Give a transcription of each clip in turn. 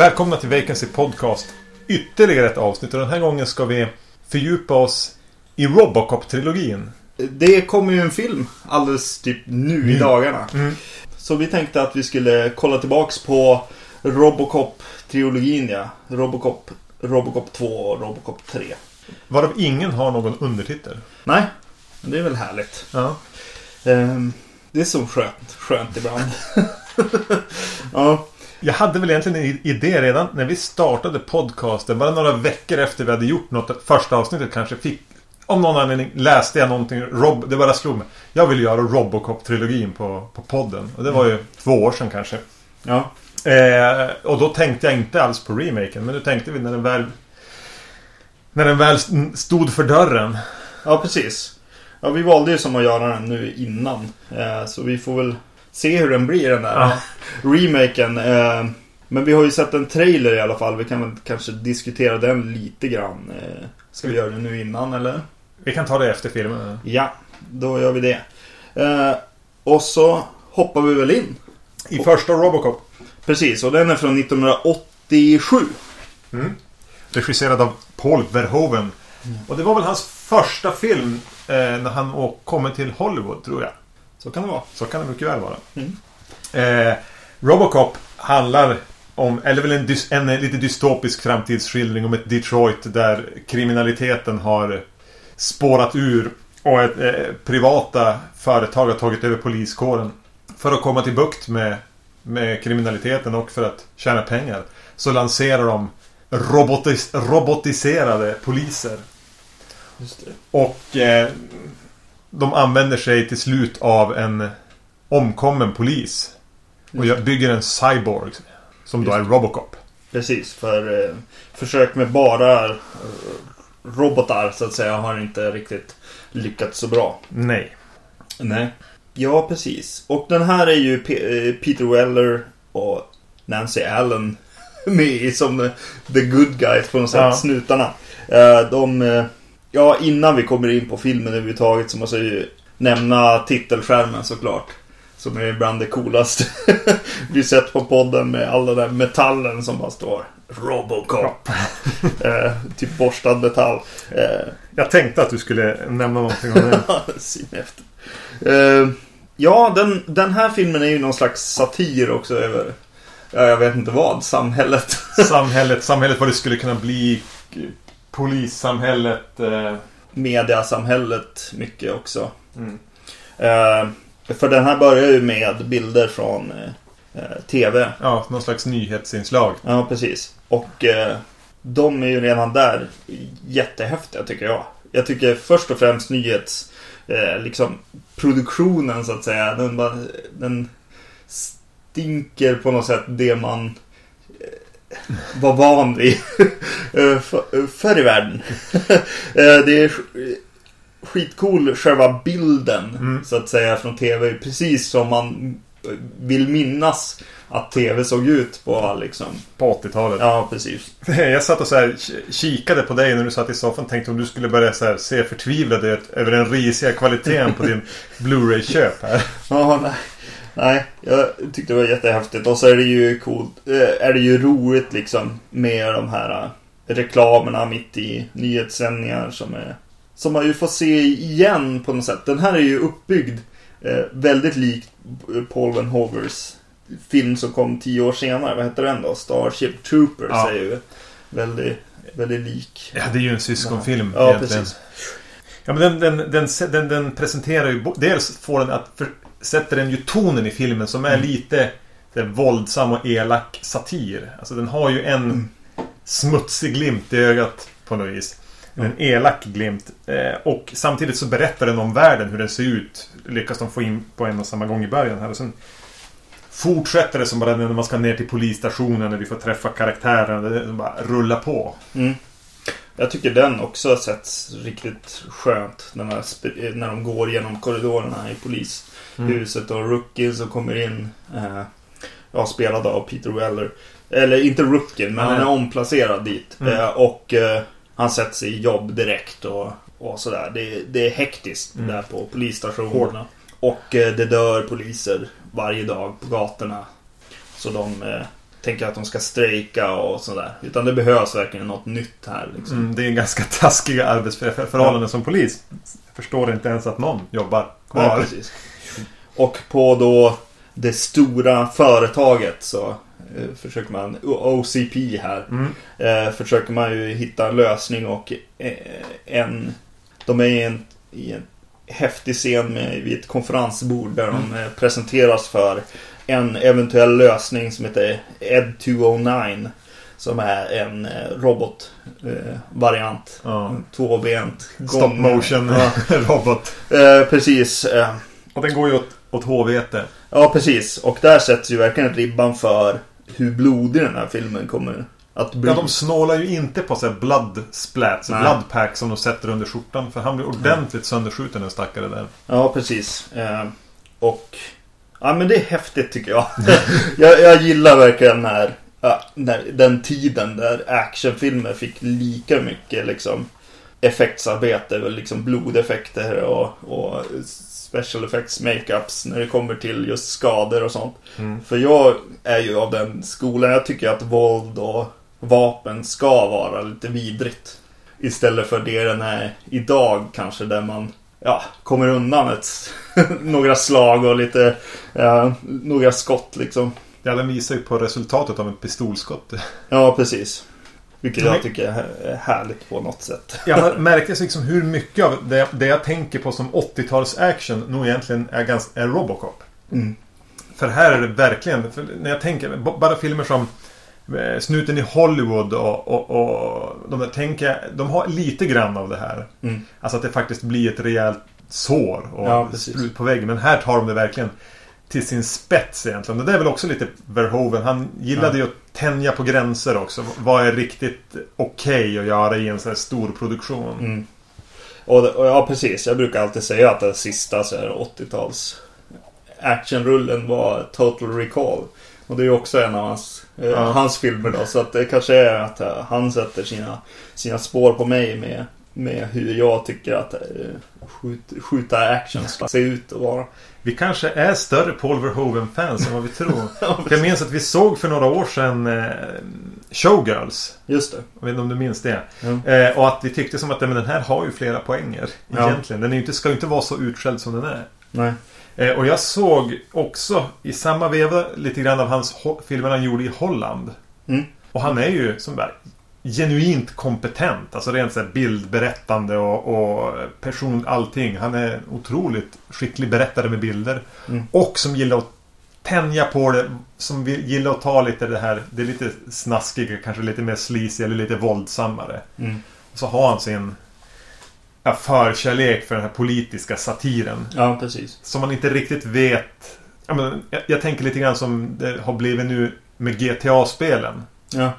Välkomna till Vacancy Podcast. Ytterligare ett avsnitt och den här gången ska vi fördjupa oss i Robocop-trilogin. Det kommer ju en film alldeles typ nu i dagarna. Mm. Så vi tänkte att vi skulle kolla tillbaks på Robocop-trilogin ja. Robocop, Robocop 2 och Robocop 3. Varav ingen har någon undertitel. Nej, men det är väl härligt. Ja. Ehm, det är så skönt, skönt ibland. ja, Jag hade väl egentligen en idé redan när vi startade podcasten. Bara några veckor efter vi hade gjort något. Första avsnittet kanske fick. Om någon anledning läste jag någonting. Rob, det bara slog mig. Jag vill göra Robocop-trilogin på, på podden. Och det var ju två år sedan kanske. ja. Eh, och då tänkte jag inte alls på remaken. Men nu tänkte vi när den väl... När den väl stod för dörren. ja, precis. Ja, vi valde ju som att göra den nu innan. Eh, så vi får väl se hur den blir den där Ja. remaken. Eh, men vi har ju sett en trailer i alla fall. Vi kan väl kanske diskutera den lite grann. Eh, ska vi göra det nu innan eller? Vi kan ta det efter filmen. Ja, då gör vi det. Eh, och så hoppar vi väl in. I första Robocop. Precis, och den är från 1987. Regisserad av Paul Verhoeven. Och det var väl hans första film eh, när han kommer till Hollywood, tror jag. Så kan det vara. Så kan det mycket väl vara. Mm. Eh, Robocop handlar om, eller väl en, dys, en lite dystopisk framtidsskildring om ett Detroit där kriminaliteten har spårat ur och ett, eh, privata företag har tagit över poliskåren. För att komma till bukt med, med kriminaliteten och för att tjäna pengar. Så lanserar de robotis, robotiserade poliser. Och eh, de använder sig till slut av en omkommen polis. Och bygger en cyborg. Som då är Robocop. Precis, för eh, försök med bara eh, robotar så att säga har inte riktigt lyckats så bra. Nej. Nej. Ja, precis. Och den här är ju Pe- eh, Peter Weller och Nancy Allen med i som eh, the good guys på något sätt, Ja. snutarna. Eh, De, ja innan vi kommer in på filmen överhuvudtaget så måste jag ju nämna titelskärmen såklart. Som är bland det coolaste vi sett på podden med all den där metallen som bara står Robocop. eh, typ borstad metall. Eh, Jag tänkte att du skulle nämna någonting om det. Syn Eh, ja, den, den här filmen är ju någon slags satir också över, ja, jag vet inte vad, samhället. samhället, samhället vad det skulle kunna bli. Polissamhället. Eh, Mediasamhället mycket också. mm. Eh, för den här börjar ju med bilder från TV. Ja, någon slags nyhetsinslag. Ja, precis. Och de är ju redan där jättehäftiga tycker jag. Jag tycker först och främst nyhets... Eh, liksom produktionen så att säga. Den, bara, den stinker på något sätt det man eh, var van vid eh, för, förr i världen. eh, det är sk- skitcool själva bilden Mm. så att säga från TV. Precis som man vill minnas att TV såg ut på liksom. På 80-talet. Ja, precis. Jag satt och så här ki- kikade på dig när du satt i soffan. Tänkte om du skulle börja så här se förtvivlad ut över den risiga kvaliteten på din Blu-ray-köp här. Ja, nej. Nej, jag tyckte det var jättehäftigt. Och så är det ju coolt. eh, Är det ju roligt liksom med de här eh, reklamerna mitt i nyhetssändningar som är som man ju får se igen på något sätt. Den här är ju uppbyggd eh, väldigt likt Paul Verhoevers film som kom tio år senare. Vad heter den då? Starship Troopers Ja. är ju väldigt, väldigt lik. Ja, det är ju en syskonfilm Ja, egentligen. precis. Ja, men den, den, den, den, presenterar ju... Dels får den att... För, sätter den ju tonen i filmen som är Mm. lite det är våldsam och elak satir. Alltså den har ju en Mm. smutsig glimt i ögat på något vis. En elak glimt. Eh, och samtidigt så berättar den om världen, hur den ser ut. Lyckas de få in på en och samma gång i början här. Och sen fortsätter det som bara när man ska ner till polisstationen när vi får träffa karaktärerna. Det bara rullar på. Mm. Jag tycker den också sätts riktigt skönt när, man sp- när de går genom korridorerna i polishuset och Rookie som kommer in. Eh, ja, spelad av Peter Weller. Eller inte rookie, men Nej. han är omplacerad dit. Mm. Eh, och eh, han sätts i jobb direkt och, och sådär. Det, det är hektiskt Mm. där på polisstationerna. Och eh, det dör poliser varje dag på gatorna. Så de eh, tänker att de ska strejka och sådär. Utan det behövs verkligen något nytt här. Liksom. Mm, det är ganska taskiga arbetsförhållanden som polis. Jag förstår inte ens att någon jobbar Ja, kvar. precis. Och på då det stora företaget så försöker man, OCP här, Mm. eh, försöker man ju hitta en lösning och eh, en, de är i en, i en häftig scen med, vid ett konferensbord där de eh, presenteras för en eventuell lösning som heter Ed 209. Som är en eh, robotvariant. Ja. Tvåbent. Stop motion Ja, robot. eh, precis. Eh, Och den går ju åt, åt HVT. Ja, precis. Och där sätts ju verkligen ribban för hur blodig den här filmen kommer att bli. Ja, de snålar ju inte på så blood splats, Nej. blood pack som de sätter under skjortan. För han blir ordentligt sönderskjuten den stackare där. Ja, precis. Eh, och... Ja, men det är häftigt tycker jag. jag, jag gillar verkligen när, när den tiden där actionfilmer fick lika mycket liksom effektsarbete, liksom blodeffekter och, och special effects makeups när det kommer till just skador och sånt. Mm. För jag är ju av den skolan, jag tycker att våld och vapen ska vara lite vidrigt. Istället för det den är idag kanske där man ja, kommer undan ett, några slag och lite ja, några skott liksom. Ja, den visar ju på resultatet av en pistolskott. Ja, precis. Vilket jag tycker är härligt på något sätt. Jag märkte liksom hur mycket av det, det jag tänker på som 80-tals action nog egentligen är, ganska, är Robocop. Mm. För här är det verkligen, när jag tänker, bara filmer som eh, Snuten i Hollywood och, och, och de där tänker jag, de har lite grann av det här. Mm. Alltså att det faktiskt blir ett rejält sår och Ja, sprut på väggen. Men här tar de det verkligen till sin spets egentligen. Och det är väl också lite Verhoeven. Han gillade ju att tänja på gränser också. Vad är riktigt okej att göra i en sån här stor produktion? Mm. Och, och ja, precis. Jag brukar alltid säga att den sista så här 80-tals actionrullen var Total Recall. Och det är ju också en av hans, eh, Ja. hans filmer då. Så att det kanske är att eh, han sätter sina, sina spår på mig med, med hur jag tycker att eh, skjut, skjuta action ska se ut och vara. Vi kanske är större Paul Verhoeven-fans än vad vi tror. Jag minns att vi såg för några år sedan eh, Showgirls. Just det. Jag vet inte om du minns det. Eh, och att vi tyckte som att men den här har ju flera poänger. Ja. Egentligen. Den är inte, ska ju inte vara så utskälld som den är. Nej. Eh, och jag såg också i samma veva lite grann av hans filmer han gjorde i Holland. Mm. Och han är ju som bara genuint kompetent. Alltså rent så här bildberättande och, och person, allting. Han är otroligt skicklig berättare med bilder. Mm. Och som gillar att tänja på det. Som gillar att ta lite det här, det är lite snaskiga, kanske lite mer sleazy eller lite våldsammare. Mm. Och så har han sin ja, förkärlek för den här politiska satiren. Ja, precis. Som man inte riktigt vet. Jag, men, jag, jag tänker lite grann som det har blivit nu med GTA-spelen. Ja.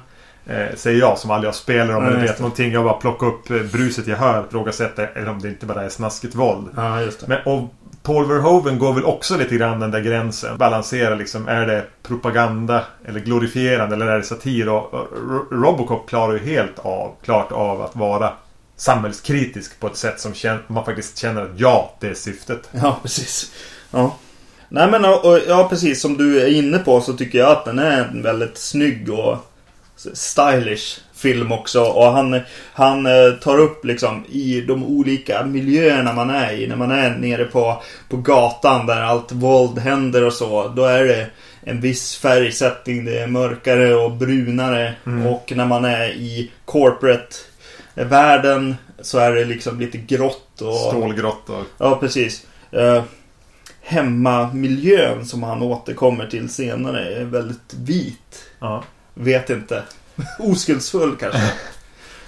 Eh, säger jag som aldrig har spelat om Nej, eller vet någonting. Jag bara plockar upp eh, bruset jag hör, ifrågasätter eller om det inte bara är snaskigt våld. ja. Men, och Paul Verhoeven går väl också lite grann den där gränsen. Balanserar liksom, är det propaganda eller glorifierande eller är det satir? Och, och Ro- Robocop klarar ju helt av, klart av att vara samhällskritisk på ett sätt som man faktiskt känner att ja, det är syftet. Ja, precis. Ja. Nej men och, och, ja, precis som du är inne på så tycker jag att den är väldigt snygg och stylish film också. Och han, han eh, tar upp liksom i de olika miljöerna man är i. När man är nere på, på gatan där allt våld händer och så. Då är det en viss färgsättning. Det är mörkare och brunare. Mm. Och när man är i corporate världen så är det liksom lite grått och... Stålgrått och... Ja, precis. Uh, hemmamiljön som han återkommer till senare är väldigt vit. Ja. Vet inte. Oskuldsfull kanske.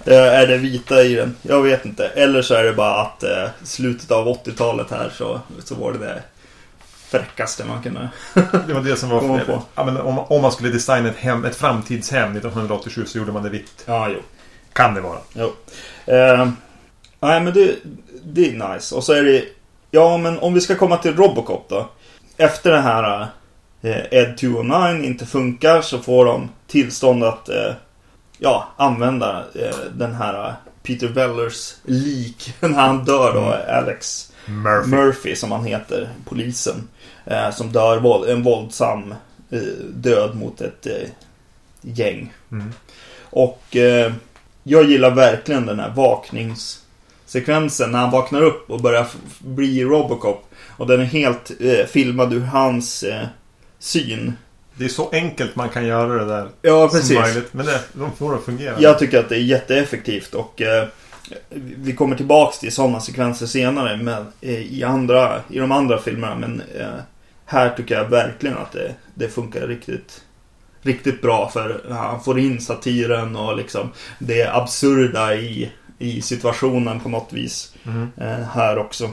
Eh, är det vita i den? Jag vet inte. Eller så är det bara att uh, slutet av 80-talet här så, så var det det fräckaste man kunde. Det var det som var... Kommer på. Ja, men om, om man skulle designa ett, hem, ett framtidshem 1987 så gjorde man det vitt. Ja, jo. Kan det vara. jo. Eh, nej, men det, det är nice. Och så är det... Ja, men om vi ska komma till Robocop då. Efter den här eh, Ed 209 inte funkar så får de tillstånd att eh, ja, använda eh, den här Peter Wellers lik när han dör då, Mm. Alex Murphy. Murphy som han heter, polisen. Eh, som dör en våldsam eh, död mot ett eh, gäng. Mm. Och eh, jag gillar verkligen den här vakningssekvensen när han vaknar upp och börjar bli Robocop. Och den är helt eh, filmad ur hans eh, syn. Det är så enkelt man kan göra det där. Ja, Som möjligt. Men det, de får det att fungera. Jag tycker att det är jätteeffektivt och eh, vi kommer tillbaks till sådana sekvenser senare men, eh, i, andra, i de andra filmerna. Men eh, här tycker jag verkligen att det, det funkar riktigt, riktigt bra. För han får in satiren och liksom det absurda i, i situationen på något vis. Mm. Eh, här också.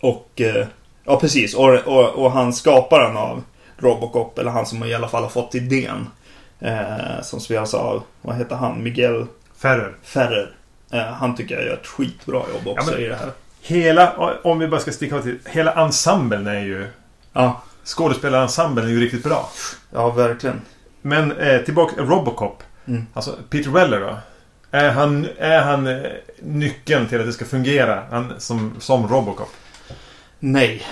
Och eh, ja, precis. Och, och, och han skaparen av Robocop, eller han som i alla fall har fått idén. Eh, som spelas av, vad heter han? Miguel Ferrer. Ferrer. Eh, han tycker jag gör ett skitbra jobb också Ja, men- i det här. Hela, om vi bara ska sticka till. Hela ensemblen är ju... Ja, Skådespelarensemblen är ju riktigt bra. ja verkligen. Men eh, tillbaka Robocop. Mm. Alltså Peter Weller då. Är han, är han eh, nyckeln till att det ska fungera han, som, som Robocop? Nej.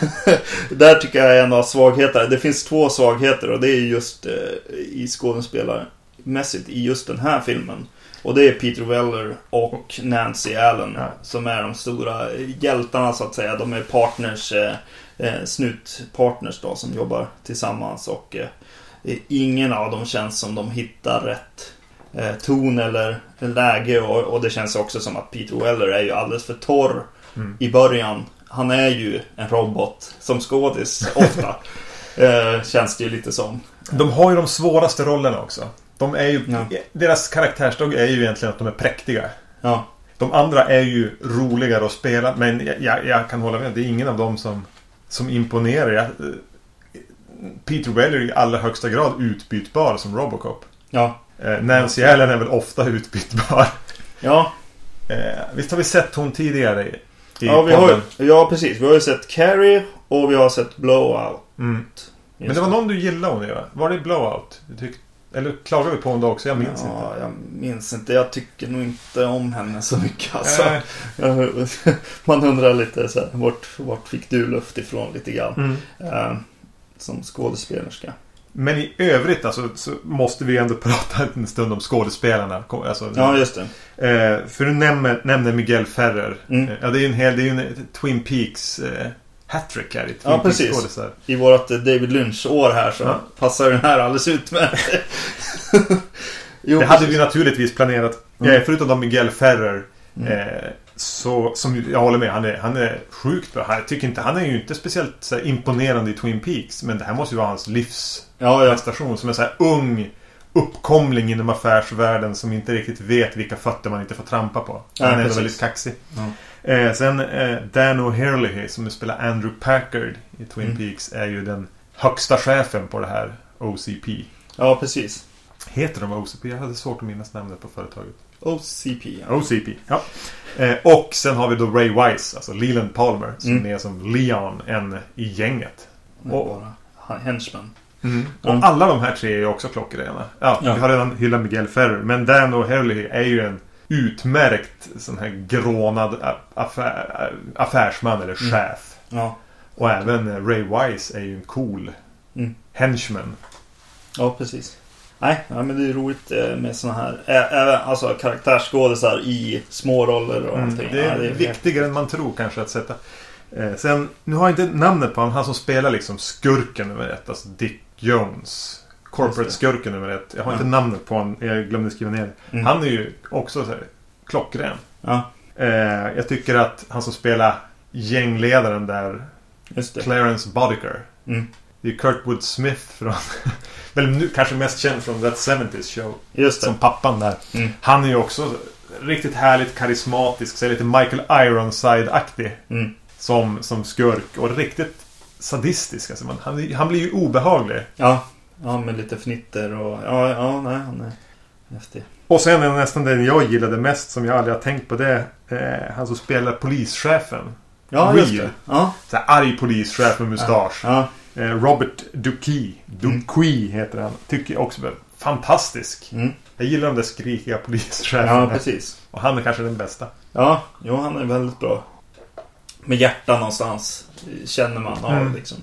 Där tycker jag är en av svagheterna. Det finns två svagheter och det är just eh, i skådespelarmässigt i just den här filmen. Och det är Peter Weller och Nancy Allen Ja. som är de stora hjältarna så att säga. De är partners, eh, eh, snutpartners då som jobbar tillsammans och eh, ingen av dem känns som de hittar rätt eh, ton eller läge och, och det känns också som att Peter Weller är ju alldeles för torr Mm. i början. Han är ju en robot som skådis ofta. eh, känns det ju lite som. De har ju de svåraste rollerna också. De är ju, Ja. Deras karaktärsdrag är ju egentligen att de är präktiga. Ja, De andra är ju roligare att spela men jag, jag, jag kan hålla med. Det är ingen av dem som, som imponerar. Jag, eh, Peter Weller är i allra högsta grad utbytbar som Robocop. ja, Eh, Nancy Allen är väl ofta utbytbar. ja. Eh, visst har vi sett hon tidigare Ja, vi har, podden? ja, precis. Vi har ju sett Carrie och vi har sett Blowout. Mm. Men det var någon du gillade hon va? Var det Blowout? Du tyck, eller klagade vi på hon då också? Jag minns inte. Ja, jag minns inte. Jag tycker nog inte om henne så mycket. Alltså. Man undrar lite så här, vart, vart fick du luft ifrån lite grann? mm. Eh, som skådespelerska. Men i övrigt alltså, så måste vi ändå prata en stund om skådespelarna. Alltså, Ja, just det. eh, för du nämner, nämner Miguel Ferrer. Mm. Eh, Ja, det är ju en hel... Det är ju en Twin Peaks eh, hattrick här i Twin Ja, Peaks precis. I vårt eh, David Lynch-år här så Ja. passar den här alldeles utmärkt. Det hade vi naturligtvis planerat. Mm. Eh, förutom då Miguel Ferrer. Mm. Så, som jag håller med, han är, han är sjukt bra. Jag tycker inte, han är ju inte speciellt här, imponerande i Twin Peaks. Men det här måste ju vara hans livsprestation. Ja, ja. Som en så här ung uppkomling inom affärsvärlden som inte riktigt vet vilka fötter man inte får trampa på. Ja, han är precis. väldigt kaxig. Ja. Eh, sen eh, Dan O'Herlihy som spelar Andrew Packard i Twin Mm. Peaks är ju den högsta chefen på det här OCP. ja, precis. Heter de OCP? Jag hade svårt att minnas namnet på företaget. OCP. Ja. OCP, ja. Eh, och sen har vi då Ray Wise, alltså Leland Palmer, som Mm. är som Leon, en i gänget. Är bara henchman. Och Mm. alla de här tre är också klockrena. Ja, Ja. vi har redan hyllat Miguel Ferrer, men Dan O'Herlihy är ju en utmärkt sån här grånad affär, affärsman eller Mm. chef. Ja. Och även Ray Wise är ju en cool Mm. henchman. ja, precis. Nej, ja, men det är roligt eh, med såna här även alltså karaktärsskådisar i små roller och Mm, allting. det är ja, viktigare än man tror kanske att sätta. Eh, sen, nu har jag inte namnet på honom. Han som spelar liksom skurken nummer ett. Alltså Dick Jones. Corporate-skurken nummer ett. Jag har Ja. inte namnet på honom. Jag glömde skriva ner det. Mm. Han är ju också så här, klockren. Ja, Eh, jag tycker att han som spelar gängledaren där. det. Clarence Boddicker. Det är Kurtwood Smith från... väl nu kanske mest känd från That 70s Show. Just det. Som pappan där. Mm. Han är ju också riktigt härligt karismatisk. Så lite Michael Ironside-aktig. Mm. Som, som skurk. Och riktigt sadistisk. Alltså man, han, han blir ju obehaglig. Ja. ja, med lite fnitter och... Ja, ja nej, han är häftig. Och sen är nästan den jag gillade mest som jag aldrig har tänkt på det. Eh, han som spelar polischefen. Ja, Real. just det. Ja. Så här arg polischef med mustasch. Ja. Eh, Robert Duquie. Duquie heter han. Tycker jag också är fantastisk. Mm. Jag gillar de där skrikiga polischeferna. Ja, precis. Och han är kanske den bästa. Ja, jo, han är väldigt bra. Med hjärta någonstans. Känner man av Mm. liksom.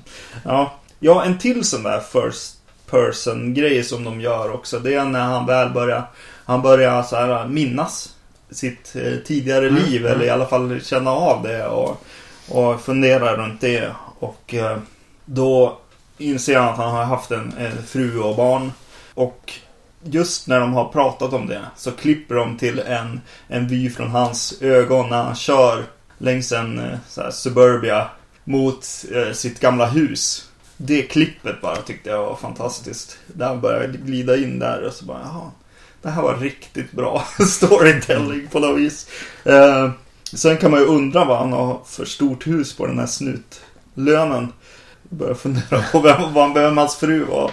Ja. ja, en till sån där first person grej som de gör också. Det är när han väl börjar, han börjar så här minnas sitt eh, tidigare Mm, liv. mm. Eller i alla fall känna av det och, och fundera runt det. Och eh, då inser han att han har haft en, en fru och barn. Och just när de har pratat om det så klipper de till en, en vy från hans ögon när han kör längs en eh, så här, suburbia mot eh, sitt gamla hus. Det klippet bara tyckte jag var fantastiskt. Där han började glida in där och så bara, jaha. Det här var riktigt bra storytelling på något vis. Eh, sen kan man ju undra vad han har för stort hus på den här snutlönen. Börjar fundera på vem, vem, vem hans fru var.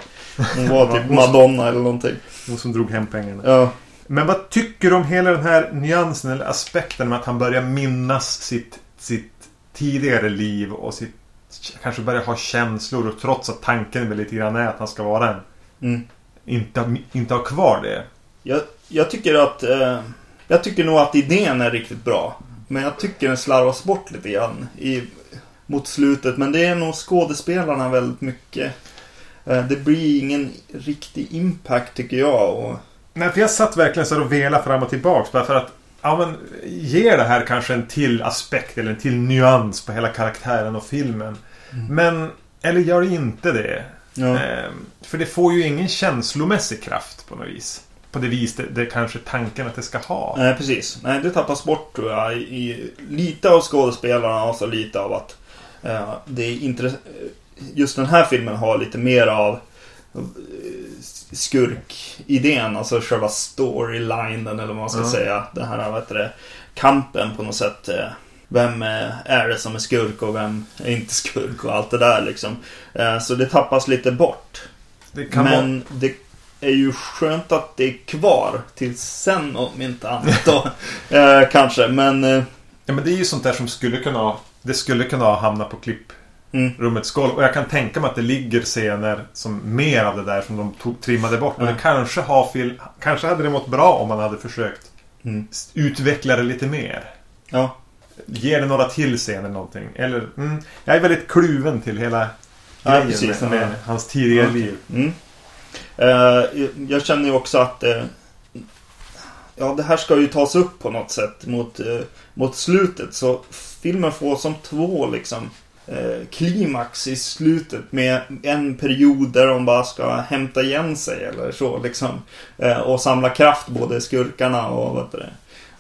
Hon var typ Madonna eller någonting. Hon som drog hem pengarna. Ja. Men vad tycker du om hela den här nyansen eller aspekten med att han börjar minnas sitt, sitt tidigare liv och sitt kanske börjar ha känslor och trots att tanken väl lite grann är att han ska vara en. Mm. Inte, inte ha kvar det. Jag, jag tycker att... Eh, jag tycker nog att idén är riktigt bra. Men jag tycker den slarvas bort lite grann i, mot slutet. Men det är nog skådespelarna väldigt mycket. Eh, det blir ingen riktig impact tycker jag. Och, Nej, för jag satt verkligen så och vela fram och tillbaks bara för att Ja men ger det här kanske en till aspekt eller en till nyans på hela karaktären och filmen. Men, eller gör inte det? ja. Ehm, för det får ju ingen känslomässig kraft på något vis. På det vis det, det kanske tanken att det ska ha. Nej, precis. Nej, det tappas bort tror jag. I, lite av skådespelarna och så lite av att det är intress- Just den här filmen har lite mer av eh, skurkidén, alltså själva storylinen eller vad man ska Ja. säga. Den här, vad heter det, kampen på något sätt. eh, Vem eh, är det som är skurk och vem är inte skurk och allt det där liksom. Eh, Så det tappas lite bort. Det kan vara... Men det är ju skönt att det är kvar till sen om inte annat då. eh, kanske, men... Eh, Ja men det är ju sånt där som skulle kunna Det skulle kunna hamna på klipprummets mm, golv. Och jag kan tänka mig att det ligger scener som mer av det där som de tog, trimmade bort. Men Ja. det kanske har fil, Kanske hade det mått bra om man hade försökt mm, utveckla det lite mer. ja, Ge det några till scener någonting. Eller, mm, jag är väldigt kluven till hela Ja, grejen precis, med, med hans tidigare liv. mm. Eh, jag känner ju också att... Eh, ja, det här ska ju tas upp på något sätt mot, eh, mot slutet. Så filmen får som två liksom eh, klimax i slutet med en period där de bara ska hämta igen sig eller så liksom. Eh, och samla kraft, både skurkarna och vad det,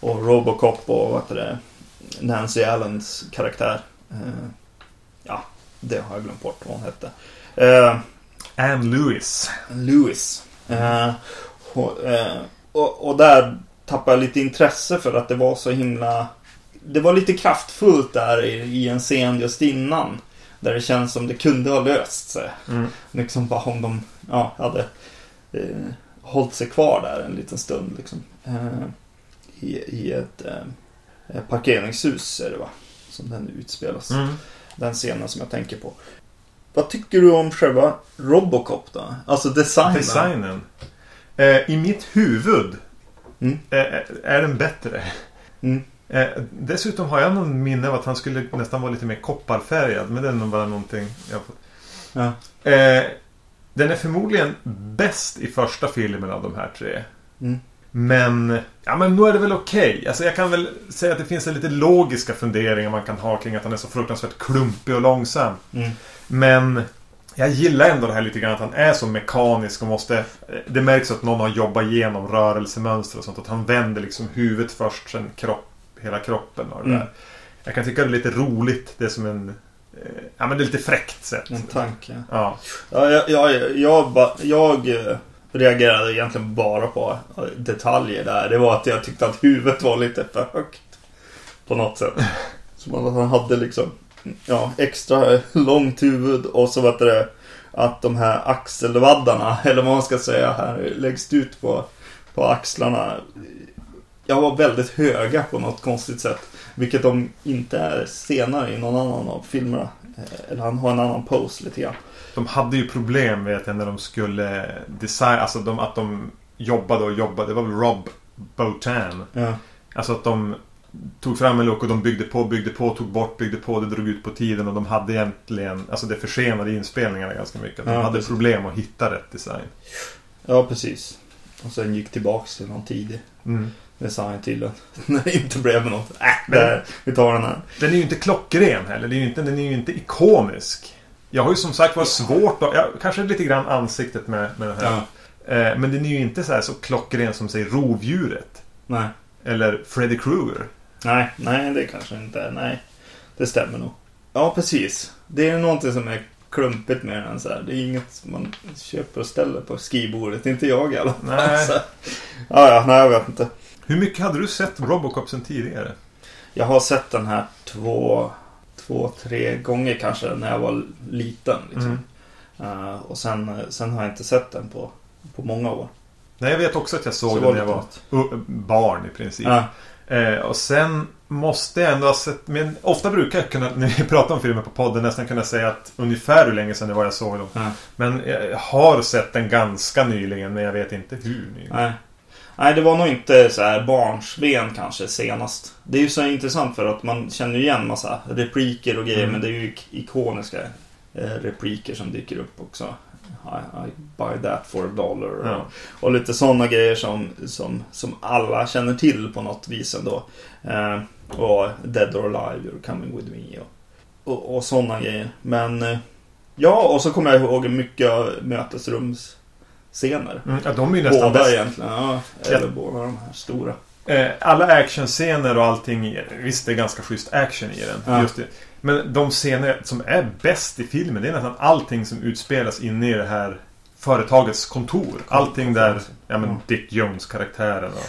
och Robocop och vad heter det, Nancy Allens karaktär. Eh, ja, det har jag glömt bort vad hon hette. Eh, Anne Lewis. Lewis. Eh, och, eh, och, och där tappade lite intresse för att det var så himla... Det var lite kraftfullt där i, i en scen just innan. Där det känns som det kunde ha löst sig. Mm. Liksom bara om de ja, hade eh, hållit sig kvar där en liten stund. Liksom. Eh, i, I ett eh, parkeringshus är det va? Som den utspelas. Mm. Den scenen som jag tänker på. Vad tycker du om själva Robocop då? Alltså designen. Designen. Eh, I mitt huvud Mm. eh, är den bättre. Mm. Eh, dessutom har jag någon minne av att han skulle nästan vara lite mer kopparfärgad. Men det är nog bara någonting jag fått. Ja. Eh, den är förmodligen bäst i första filmen av de här tre. Mm. Men, ja men nu är det väl okej. Alltså jag kan väl säga att det finns en lite logiska funderingar man kan ha kring att han är så fruktansvärt klumpig och långsam. Mm. Men jag gillar ändå det här lite grann att han är så mekanisk och måste... Det märks att någon har jobbat igenom rörelsemönster och sånt. Att han vänder liksom huvudet först, sen kropp, hela kroppen och det Mm. där. Jag kan tycka det är lite roligt. Det är som en... eh, Ja men det är lite fräckt sätt. En tanke. Ja. Ja, jag, jag, jag, ba- jag eh, reagerade egentligen bara på eh, detaljer där. Det var att jag tyckte att huvudet var lite för högt. På något sätt. Som att han hade liksom ja, extra långt huvud och så var det att de här axelvaddarna, eller vad man ska säga här, läggs ut på, på axlarna. Jag var väldigt höga på något konstigt sätt. Vilket de inte är senare i någon annan av filmerna. Eh, Eller han har en annan pose lite grann. De hade ju problem vet jag när de skulle design, alltså de, att de jobbade och jobbade. Det var väl Rob Botan. Ja. Alltså att de tog fram en look och de byggde på, byggde på, tog bort, byggde på. Det drog ut på tiden och de hade egentligen, alltså det försenade inspelningarna ganska mycket. De Ja, hade precis. problem att hitta rätt design. ja, precis. Och sen gick tillbaks till någon tidig Mm. design till den. När det inte blev något. Äh, Men- där, vi tar den här. Den är ju inte klockren heller. Det är ju inte, den är ju inte ikonisk. Jag har ju som sagt varit svårt att... Ja, kanske lite grann ansiktet med, med den här. Ja. Eh, men den är ju inte så här så klockren som säger rovdjuret. Nej. Eller Freddy Krueger. Nej, nej, det kanske inte är. Nej, det stämmer nog. Ja, precis. Det är någonting som är klumpigt med den så här. Det är inget som man köper och ställer på skrivbordet. Inte jag i alla fall. Nej. Så. Ja, ja, nej, jag vet inte. Hur mycket hade du sett Robocop sen tidigare? Jag har sett den här två, två, tre gånger kanske när jag var liten. Liksom. Mm. Eh, och sen, sen har jag inte sett den på, på många år. Nej, jag vet också att jag såg Så den när jag var uh, barn i princip. Ja, Eh, och sen måste jag ändå ha sett... Men ofta brukar jag kunna, när vi pratar om filmer på podden, nästan kunna säga att ungefär hur länge sedan det var jag såg dem. ja. Men jag har sett den ganska nyligen, men jag vet inte hur nyligen. Nej. Nej, det var nog inte så här barnsben kanske senast. Det är ju så intressant för att man känner igen massa repliker och grejer Mm. men det är ju ik- ikoniska eh, repliker som dyker upp också. I, I buy that for a dollar. Ja. Och, och lite sådana grejer som, som, som alla känner till på något vis ändå. Eh, och Dead or Alive, You're coming with me och, och, och sådana grejer. Men eh, ja, och så kommer jag ihåg mycket av mötesrumsscener. Mm, ja, de är ju nästan Båda bäst. egentligen, ja. Eller båda de här stora. Eh, alla actionscener och allting. Visst, det är ganska schysst action i den. Ja. Just det. Men de scener som är bäst i filmen, det är nästan allting som utspelas inne i det här företagets kontor. Allting där, ja men. Dick Jones-karaktären och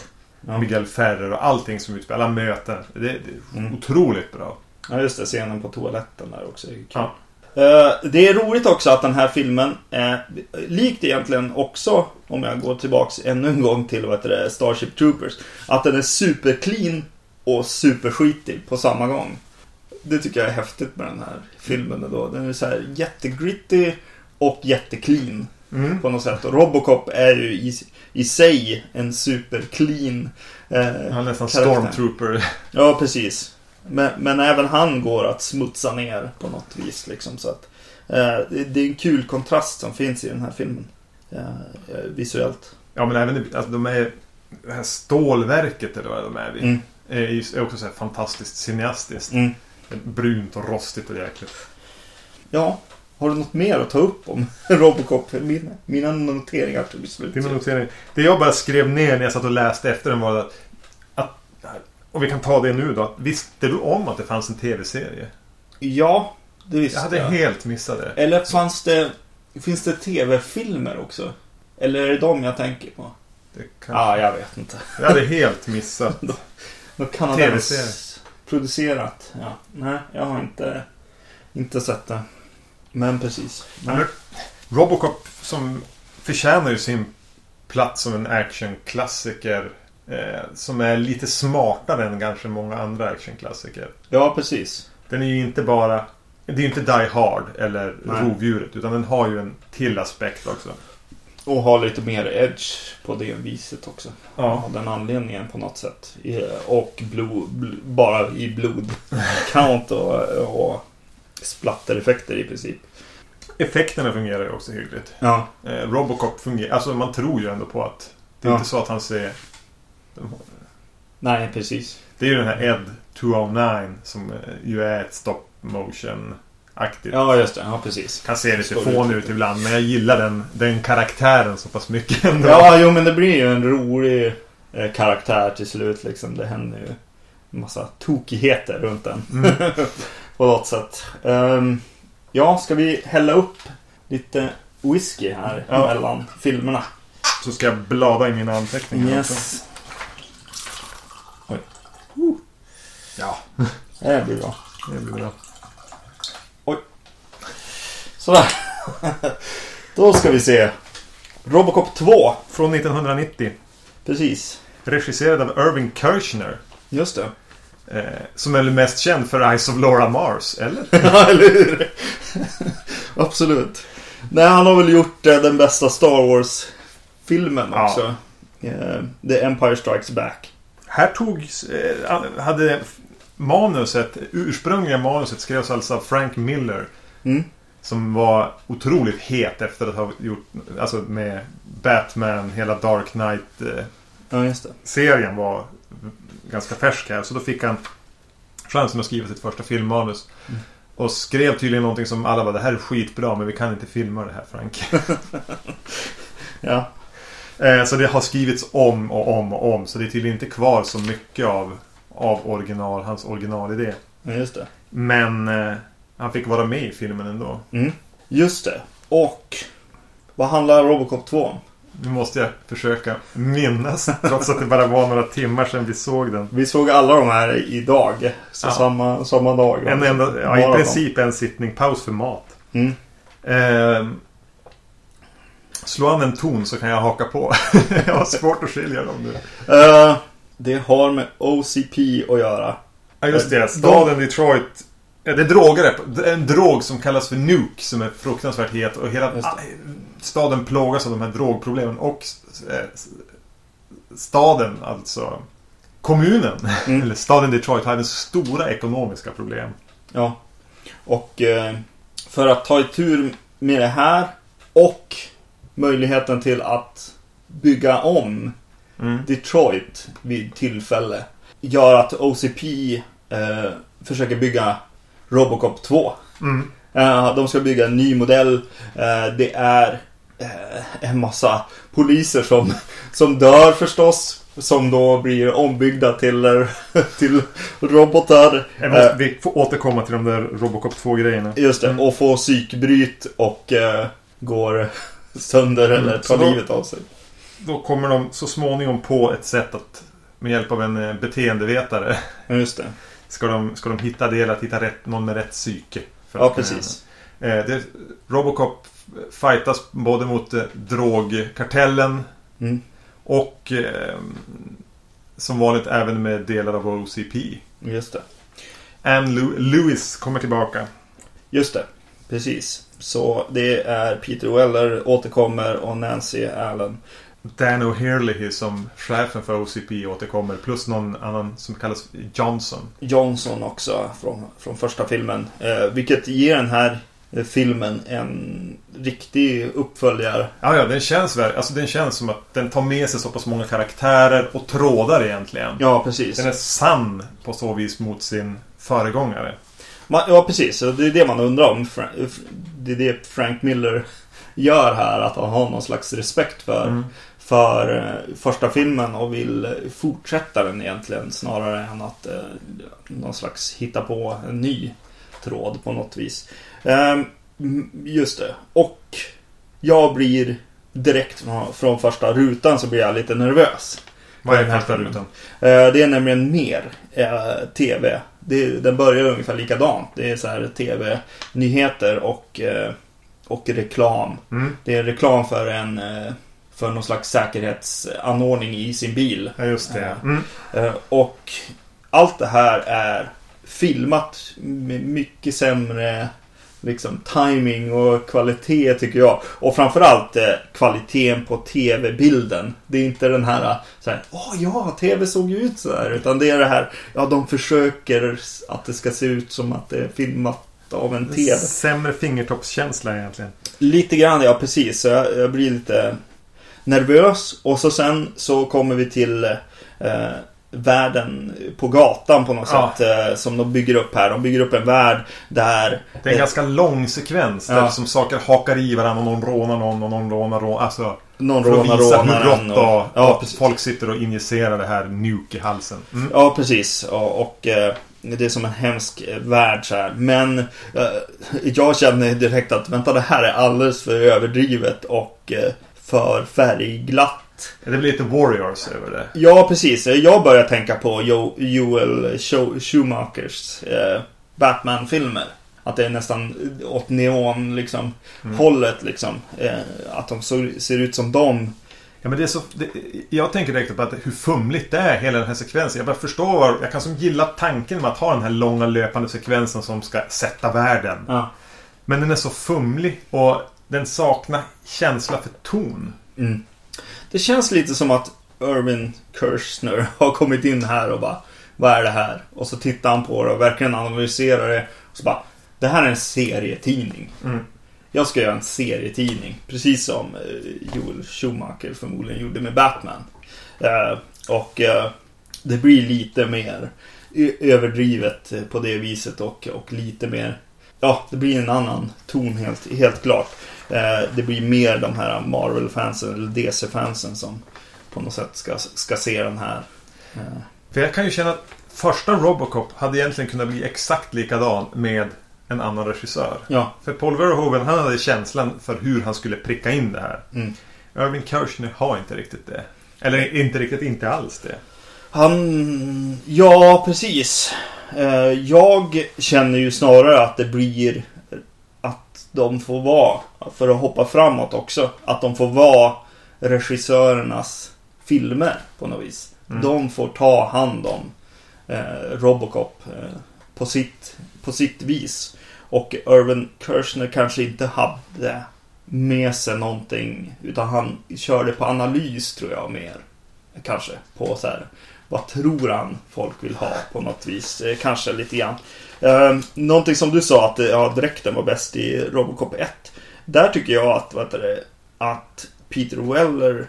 Ja. Miguel Ferrer och allting som utspelas. Alla möten. Det, det är Mm. otroligt bra. ja, just det. Scenen på toaletten där också. Ja. Eh, Det är roligt också att den här filmen, är likt egentligen också, om jag går tillbaks ännu en gång till vad heter det, Starship Troopers, att den är superclean och superskitig på samma gång. Det tycker jag är häftigt med den här filmen då. Den är så här jättegritty och jätteclean Mm. på något sätt. Och Robocop är ju i, i sig en superclean eh, Han är nästan stormtrooper. Ja, precis. Men, men även han går att smutsa ner på något vis. Liksom, så att, eh, det, är en kul kontrast som finns i den här filmen. Eh, eh, visuellt. Ja men även alltså, de är... Det här stålverket eller vad de är vid. Mm. Är också så här fantastiskt cineastiskt. Mm. Brunt och rostigt och jäkligt. Ja, har du något mer att ta upp om Robocop? Mina, mina noteringar tog slut. Dina noteringar. Det jag bara skrev ner när jag satt och läste efter den var att, att... Och vi kan ta det nu då. Visste du om att det fanns en tv-serie? Ja, det visste Jag hade jag. helt missat det. Eller fanns det... Finns det tv-filmer också? Eller är det de jag tänker på? det kan... Ja, ah, jag vet inte. Jag hade helt missat. Något kanadensiskt TV-serie. Producerat. Ja. Nej, jag har inte, inte sett det. Men precis. Nej. Men Robocop som förtjänar ju sin plats som en actionklassiker. Eh, som är lite smartare än kanske många andra actionklassiker. Ja, precis. Den är ju inte bara... Det är ju inte Die Hard eller Nej. Rovdjuret. Utan den har ju en till aspekt också. Och ha lite mer edge på det viset också. Ja. Av den anledningen på något sätt. Och blod, bl- bara i blod. Count och, och splattereffekter i princip. Effekterna fungerar ju också hyggligt. Ja. Eh, Robocop fungerar... Alltså man tror ju ändå på att... Det är Ja. inte så att han ser... Nej, precis. Det är ju den här Ed 209 som eh, ju är ett stop motion-aktigt. Ja, just det. Ja, precis. Kan se lite det. ut ibland men jag gillar den, den karaktären så pass mycket ändå. Ja, jo, men det blir ju en rolig eh, karaktär till slut. Liksom. Det händer ju en massa tokigheter runt den. Mm. på något sätt. Ehm, ja, ska vi hälla upp lite whisky här Ja. mellan filmerna? Så ska jag blada i mina anteckningar också. Yes. Ja, Det blir bra. det blir bra. Sådär. Då ska vi se. Robocop 2. Från 1990. Precis. Regisserad av Irving Kershner. Just det. Eh, som är mest känd för Eyes of Laura Mars, eller? Ja, eller hur? Absolut. Nej, han har väl gjort eh, den bästa Star Wars-filmen Ja. också. Eh, The Empire Strikes Back. Här togs... Hade manuset, ursprungliga manuset skrevs alltså av Frank Miller. Mm. Som var otroligt het efter att ha gjort... Alltså med Batman, hela Dark Knight-serien Ja, just det. var ganska färsk här. Så då fick han chansen att skriva sitt första filmmanus. Mm. Och skrev tydligen någonting som alla var det här är skitbra men vi kan inte filma det här Frank. Ja. Eh, Så det har skrivits om och om och om. Så det är tydligen inte kvar så mycket av, av original, hans originalidé. ja, just det. Men eh, han fick vara med i filmen ändå. Mm. Just det. Och vad handlar Robocop 2 om? Nu måste jag försöka minnas. Trots att det bara var några timmar sedan vi såg den. Vi såg alla de här idag. Så Ja. samma, samma dag. En enda, ja, I princip en sittning. Paus för mat. Mm. Eh, slå an en ton så kan jag haka på. jag har svårt att skilja dem nu. Eh, det har med OCP att göra. Ja just det, De- staden Detroit. Ja, det är droger. En drog som kallas för Nuke som är fruktansvärt het. Och hela staden plågas av de här drogproblemen. Och eh, staden, alltså kommunen, Mm. eller staden Detroit hade stora ekonomiska problem. Ja. Och eh, för att ta itu med det här och möjligheten till att bygga om Mm. Detroit vid tillfälle gör att OCP eh, försöker bygga Robocop 2. Mm. Eh, de ska bygga en ny modell. Eh, det är eh, en massa poliser som, som dör förstås. Som då blir ombyggda till, till robotar. Jag måste, vi får återkomma till de där Robocop 2-grejerna. Just det, Mm. och får psykbryt och eh, går sönder eller Mm, tar så då- livet av sig. Då kommer de så småningom på ett sätt att med hjälp av en beteendevetare just det. Ska de, ska de hitta det eller att hitta rätt, någon med rätt psyke. Ja, precis. Eh, det, Robocop fightas både mot eh, drogkartellen Mm. och eh, som vanligt även med delar av OCP. Just det. Anne Lew- Lewis kommer tillbaka. Just det. Precis. Så det är Peter Weller återkommer och Nancy Allen. Dan O'Hurley som chefen för OCP återkommer. Plus någon annan som kallas Johnson. Johnson också från, från första filmen. Eh, vilket ger den här eh, filmen en riktig uppföljare. Ja, ja, den känns väl, alltså den känns som att den tar med sig så pass många karaktärer och trådar egentligen. Ja, precis. Den är sann på så vis mot sin föregångare. Man, ja, precis. Det är det man undrar om. Det är det Frank Miller gör här. Att han har någon slags respekt för, Mm. För eh, första filmen och vill eh, fortsätta den egentligen. Snarare än att eh, någon slags hitta på en ny tråd på något vis. Mm, just det. Och jag blir direkt från, från första rutan så blir jag lite nervös. Vad är första rutan? Eh, Det är nämligen mer eh, TV. Det, den börjar ungefär likadant. Det är så här TV-nyheter och, eh, och reklam. Mm. Det är reklam för en eh, för någon slags säkerhetsanordning i sin bil. Ja, just det. Ja. Mm. Eh, Och allt det här är filmat med mycket sämre liksom, timing och kvalitet tycker jag. Och framförallt eh, kvaliteten på tv-bilden. Det är inte den här, så här åh ja, tv såg ju ut så här. Utan det är det här, ja de försöker att det ska se ut som att det är filmat av en tv. Sämre fingertoppskänsla egentligen. Lite grann, ja precis. Så jag, jag blir lite nervös. Och så sen så kommer vi till eh, världen på gatan på något Ja. sätt. Eh, som de bygger upp här. De bygger upp en värld där... Det är en eh, ganska lång sekvens där Ja. som saker hakar i varandra och någon rånar någon och någon rånar någon. Alltså, någon rånar rånaren. och, ja, och precis. folk sitter och injicerar det här nuke i halsen. Mm. Ja, precis. Och, och eh, det är som en hemsk eh, värld så här. Men eh, jag känner direkt att vänta, det här är alldeles för överdrivet och eh, för färgglatt. Det blir lite Warriors över det. Ja, precis. Jag börjar tänka på jo, Joel Schumachers eh, Batman-filmer. Att det är nästan åt neon liksom, Mm. hållet liksom. Eh, att de så, ser ut som dem. Ja, men det är så, det, jag tänker direkt på att hur fumligt det är hela den här sekvensen. Jag bara förstår Jag kan som gilla tanken med att ha den här långa löpande sekvensen som ska sätta världen. Ja. Men den är så fumlig och den saknar känsla för ton. Mm. Det känns lite som att Irvin Kershner har kommit in här och bara Vad är det här? Och så tittar han på det och verkligen analyserar det. Och så bara Det här är en serietidning. Mm. Jag ska göra en serietidning. Precis som eh, Joel Schumacher förmodligen gjorde med Batman. Eh, och eh, det blir lite mer överdrivet på det viset och, och lite mer Ja, det blir en annan ton helt, helt klart. Eh, det blir mer de här Marvel-fansen eller DC-fansen som på något sätt ska, ska se den här. Eh, För jag kan ju känna att första Robocop hade egentligen kunnat bli exakt likadan med en annan regissör. ja, För Paul Verhoeven, han hade känslan för hur han skulle pricka in det här. mm. Irving Kershner har inte riktigt det. Eller inte riktigt, inte alls det. Han... Ja, precis. Eh, Jag känner ju snarare att det blir att de får vara, för att hoppa framåt också, att de får vara regissörernas filmer på något vis. Mm. De får ta hand om eh, Robocop eh, på, sitt, på sitt vis. Och Irvin Kershner kanske inte hade med sig någonting, utan han körde på analys tror jag mer. Kanske på så här vad tror han folk vill ha på något vis? Eh, kanske lite grann. Eh, någonting som du sa att eh, ja, dräkten var bäst i Robocop 1. Där tycker jag att, vad det, att Peter Weller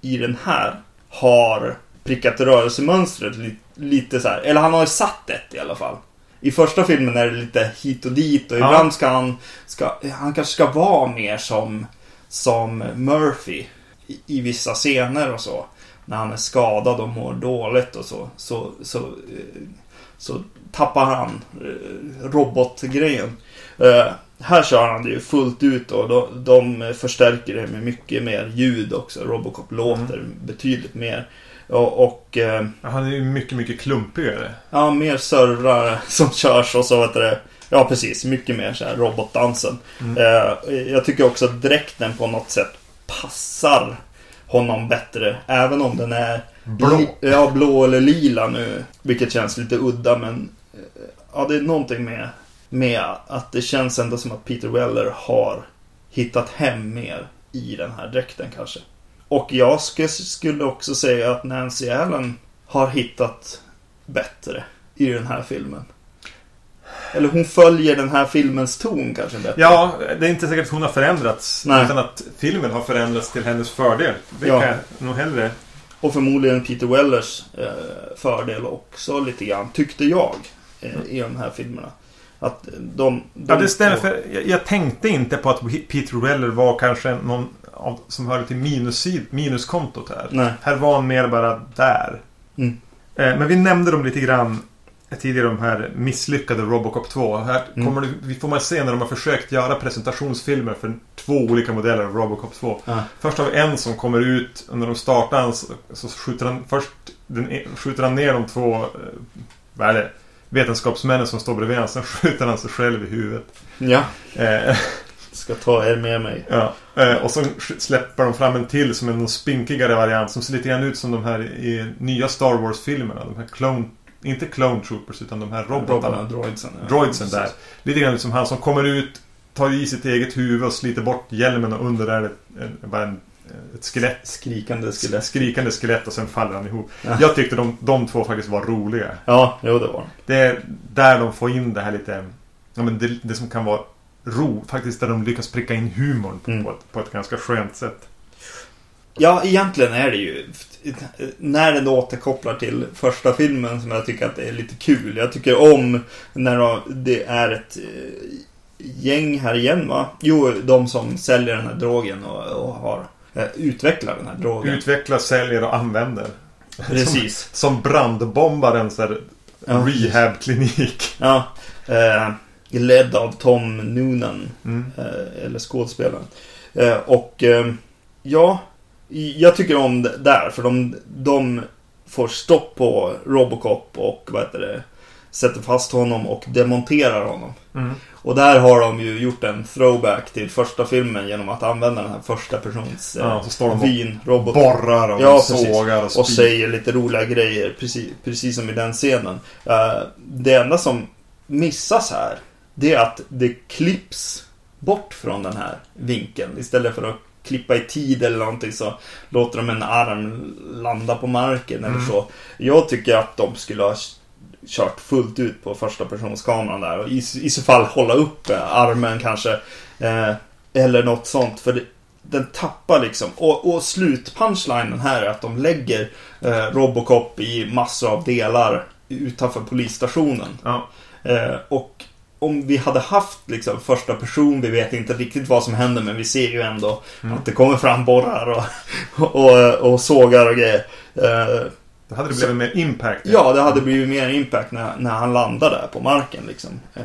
i den här har prickat rörelsemönstret li, lite så här. Eller han har ju satt ett i alla fall. I första filmen är det lite hit och dit och Ja. ibland ska han, ska, han kanske ska vara mer som, som Murphy i, i vissa scener och så när han är skadad och mår dåligt och så, så, så, eh, så tappar han eh, robotgrejen. Eh, här kör han det ju fullt ut och de, de förstärker det med mycket mer ljud också. Robocop låter betydligt mer. Och, och eh, Han är ju mycket, mycket klumpigare. ja, mer servrar som körs och så vet du det. Ja, precis. Mycket mer så här robotdansen. Mm. Eh, jag tycker också att dräkten på något sätt passar honom bättre. Även om den är Blå. ja, blå eller lila nu. Vilket känns lite udda men eh, ja, det är någonting med, med att det känns ändå som att Peter Weller har hittat hem mer i den här dräkten kanske. Och jag sk- skulle också säga att Nancy Allen har hittat bättre i den här filmen. Eller hon följer den här filmens ton kanske bättre. Ja, det är inte säkert att hon har förändrats. Nej. Utan att filmen har förändrats till hennes fördel. Det Ja. kan jag nog hellre... Och förmodligen Peter Wellers eh, fördel också lite grann, tyckte jag. Eh, I de här filmerna. Att de... de Ja, det stämmer. För jag, jag tänkte inte på att Peter Weller var kanske någon av, som hörde till minus, minuskontot här. Nej. Här var han mer bara där. Mm. Eh, men vi nämnde dem lite grann tidigare, de här misslyckade Robocop 2. Här Mm. kommer det, vi får man se när de har försökt göra presentationsfilmer för två olika modeller av Robocop 2. Ja. Först har vi en som kommer ut och när de startar han så, så skjuter han först den, e- skjuter han ner de två eh, vad är det, vetenskapsmännen som står bredvid honom. Sen skjuter han sig själv i huvudet. Ja. Eh, Ska ta er med mig. ja. eh, och så släpper de fram en till som är någon spinkigare variant som ser lite grann ut som de här i nya Star Wars-filmerna. De här clone... Inte Clone Troopers utan de här robotarna. Robotarna, droidsen. ja. Droidsen där. Lite grann som han som kommer ut, tar i sitt eget huvud och sliter bort hjälmen och under är det bara en, ett skelett. Skrikande skelett. Skrikande skelett och sen faller han ihop. Ja. Jag tyckte de, de två faktiskt var roliga. Ja, jo det var de. Det är där de får in det här lite... Ja, men det, det som kan vara ro. Faktiskt där de lyckas pricka in humorn på, Mm. på, ett, på ett ganska skönt sätt. Ja, egentligen är det ju när den återkopplar till första filmen som jag tycker att det är lite kul. Jag tycker om när de- det är ett eh, gäng här igen va? Jo, de som säljer den här drogen och, och har eh, utvecklat den här drogen. Utvecklar, säljer och använder. Precis. Som brandbombar en sån Ja. rehabklinik. Ja. Eh, ledd av Tom Noonan. Mm. Eh, eller skådespelaren. Eh, och eh, ja, jag tycker om det där för de, de får stopp på Robocop och vad heter det, sätter fast honom och demonterar honom. Mm. Och där har de ju gjort en throwback till första filmen genom att använda den här första persons Ja, så står de och vin-robot. borrar och Ja, sågar och Och säger lite roliga grejer, precis, precis som i den scenen. Eh, det enda som missas här, det är att det klipps bort från den här vinkeln. Istället för att klippa i tid eller någonting så låter de en arm landa på marken eller Mm. så. Jag tycker att de skulle ha kört fullt ut på första personskameran där och i, i så fall hålla upp eh, armen kanske. Eh, eller något sånt. För det, den tappar liksom. Och, och slutpunchlinen här är att de lägger eh, Robocop i massor av delar utanför polisstationen. Ja. Eh, och om vi hade haft liksom första person, vi vet inte riktigt vad som händer men vi ser ju ändå Mm. att det kommer fram borrar och, och, och sågar och grejer. Eh, Då hade det Så- blivit mer impact. ja, det hade blivit mer impact när, när han landar där på marken liksom. Eh,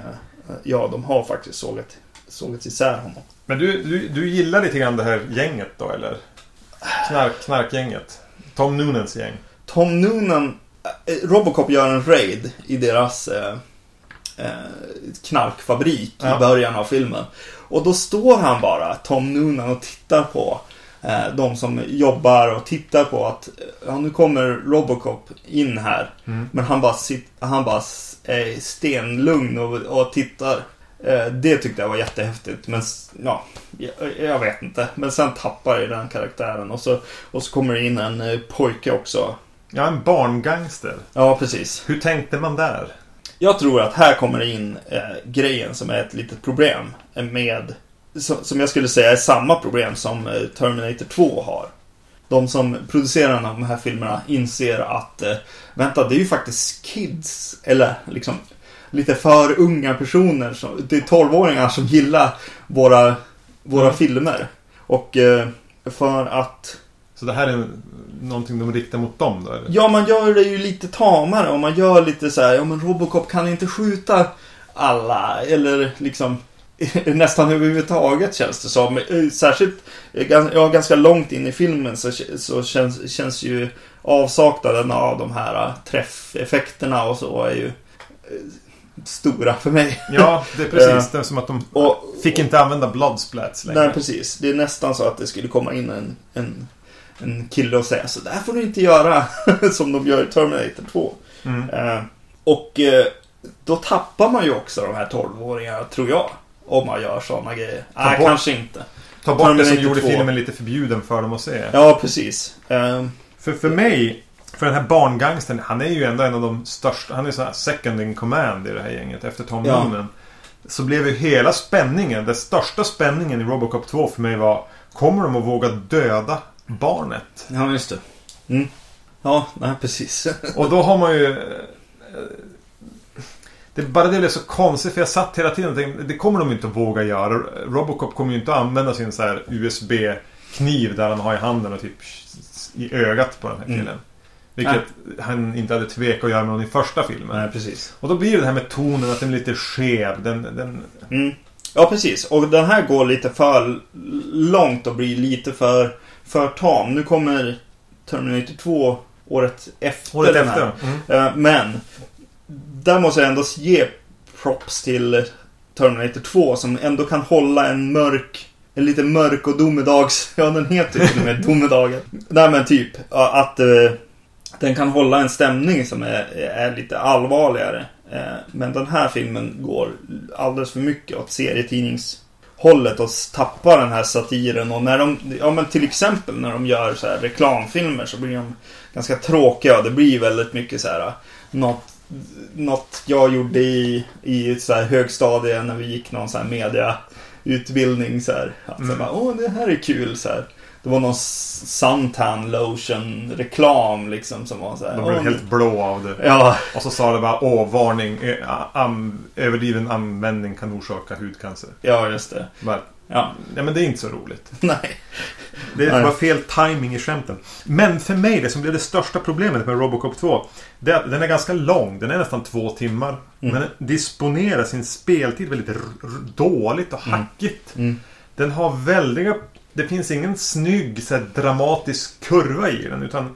ja, de har faktiskt sågat, sågat isär honom. Men du, du, du gillar lite grann det här gänget då eller? Knark, knarkgänget. Tom Noonans gäng. Tom Noonan, eh, Robocop gör en raid i deras knarkfabrik Ja. i början av filmen. Och då står han bara, Tom Noonan, och tittar på eh, de som jobbar och tittar på att eh, ja, nu kommer Robocop in här. Mm. Men han bara, sit, han bara är stenlugn och, och tittar. Eh, det tyckte jag var jättehäftigt. Men ja, jag, vet inte. Men sen tappar ju den karaktären. Och så, och så kommer det in en eh, pojke också. Ja, en barngangster. Ja, precis. Hur tänkte man där? Jag tror att här kommer det in eh, grejen som är ett litet problem med som, som jag skulle säga är samma problem som eh, Terminator 2 har. De som producerar de här filmerna inser att eh, vänta, det är ju faktiskt kids eller liksom lite för unga personer. Som, det är 12-åringar som gillar våra, våra Mm. filmer. Och eh, för att Så det här är någonting de riktar mot dem då? Eller? Ja, man gör det ju lite tamare och man gör lite så här, ja men Robocop kan inte skjuta alla eller liksom nästan överhuvudtaget känns det som. Eh, Särskilt eh, ja, ganska långt in i filmen så, så känns, känns ju avsaknaden av de här eh, träffeffekterna och så är ju stora för mig. Ja, det är precis. Det är som att de Och, fick inte använda bloodsplats längre. Nej, precis. Det är nästan så att det skulle komma in en, en, en kille och säga så där får du inte göra som de gör i Terminator 2. Mm. Eh, och eh, då tappar man ju också de här 12-åringarna, tror jag. Om man gör sådana grejer. Nej, bort- kanske inte. Ta bort det som Terminator gjorde 2. filmen lite förbjuden för dem att se. Ja, precis. Eh, För, för mig, för den här barngangstern, han är ju ändå en av de största. Han är så här second in command i det här gänget efter Tom Ja. Noonan. Så blev ju hela spänningen, den största spänningen i Robocop 2 för mig var Kommer de att våga döda barnet? ja, just det. Mm. Ja, nej, precis. Och då har man ju... eh, Det, bara det blev så konstigt för jag satt hela tiden och tänkte det kommer de inte att våga göra. Robocop kommer ju inte att använda sin så här USB-kniv där han har i handen och typ i ögat på den här killen. Mm. Vilket han inte hade tvekat att göra med någon i första filmen. nej, precis. Och då blir det det här med tonen, att den är lite skev. Den, den, Mm. Ja, precis. Och den här går lite för långt och blir lite för, för tam. Nu kommer Terminator 2 året efter året den efter. här. Mm. Eh, Men där måste jag ändå ge props till Terminator 2 som ändå kan hålla en mörk en lite mörk och domedags... Ja, den heter ju till och med Domedagen. Nej, men typ att eh, den kan hålla en stämning som är, är lite allvarligare. Eh, men den här filmen går alldeles för mycket åt serietidningshållet och tappar den här satiren. Och när de, ja men till exempel när de gör så här reklamfilmer så blir de ganska tråkiga. Det blir väldigt mycket så här något, något jag gjorde i, i så här högstadie när vi gick någon så här mediautbildning så här. Att så Mm. bara, åh det här är kul så här. Det var någon suntan lotion reklam liksom som var så här. De blev "Åh, helt blå av det. Ja, Och så sa det bara åh, varning. am, överdriven användning kan orsaka hudcancer. ja just det. Bara, Ja, ja men det är inte så roligt. nej. Det Nej. var fel timing i skämten. Men för mig, det som blev det största problemet med Robocop 2. Det är att den är ganska lång. Den är nästan två timmar. Mm. Men den disponerar sin speltid väldigt dåligt och Mm. hackigt. Mm. Den har väldiga... Det finns ingen snygg så här, dramatisk kurva i den. Utan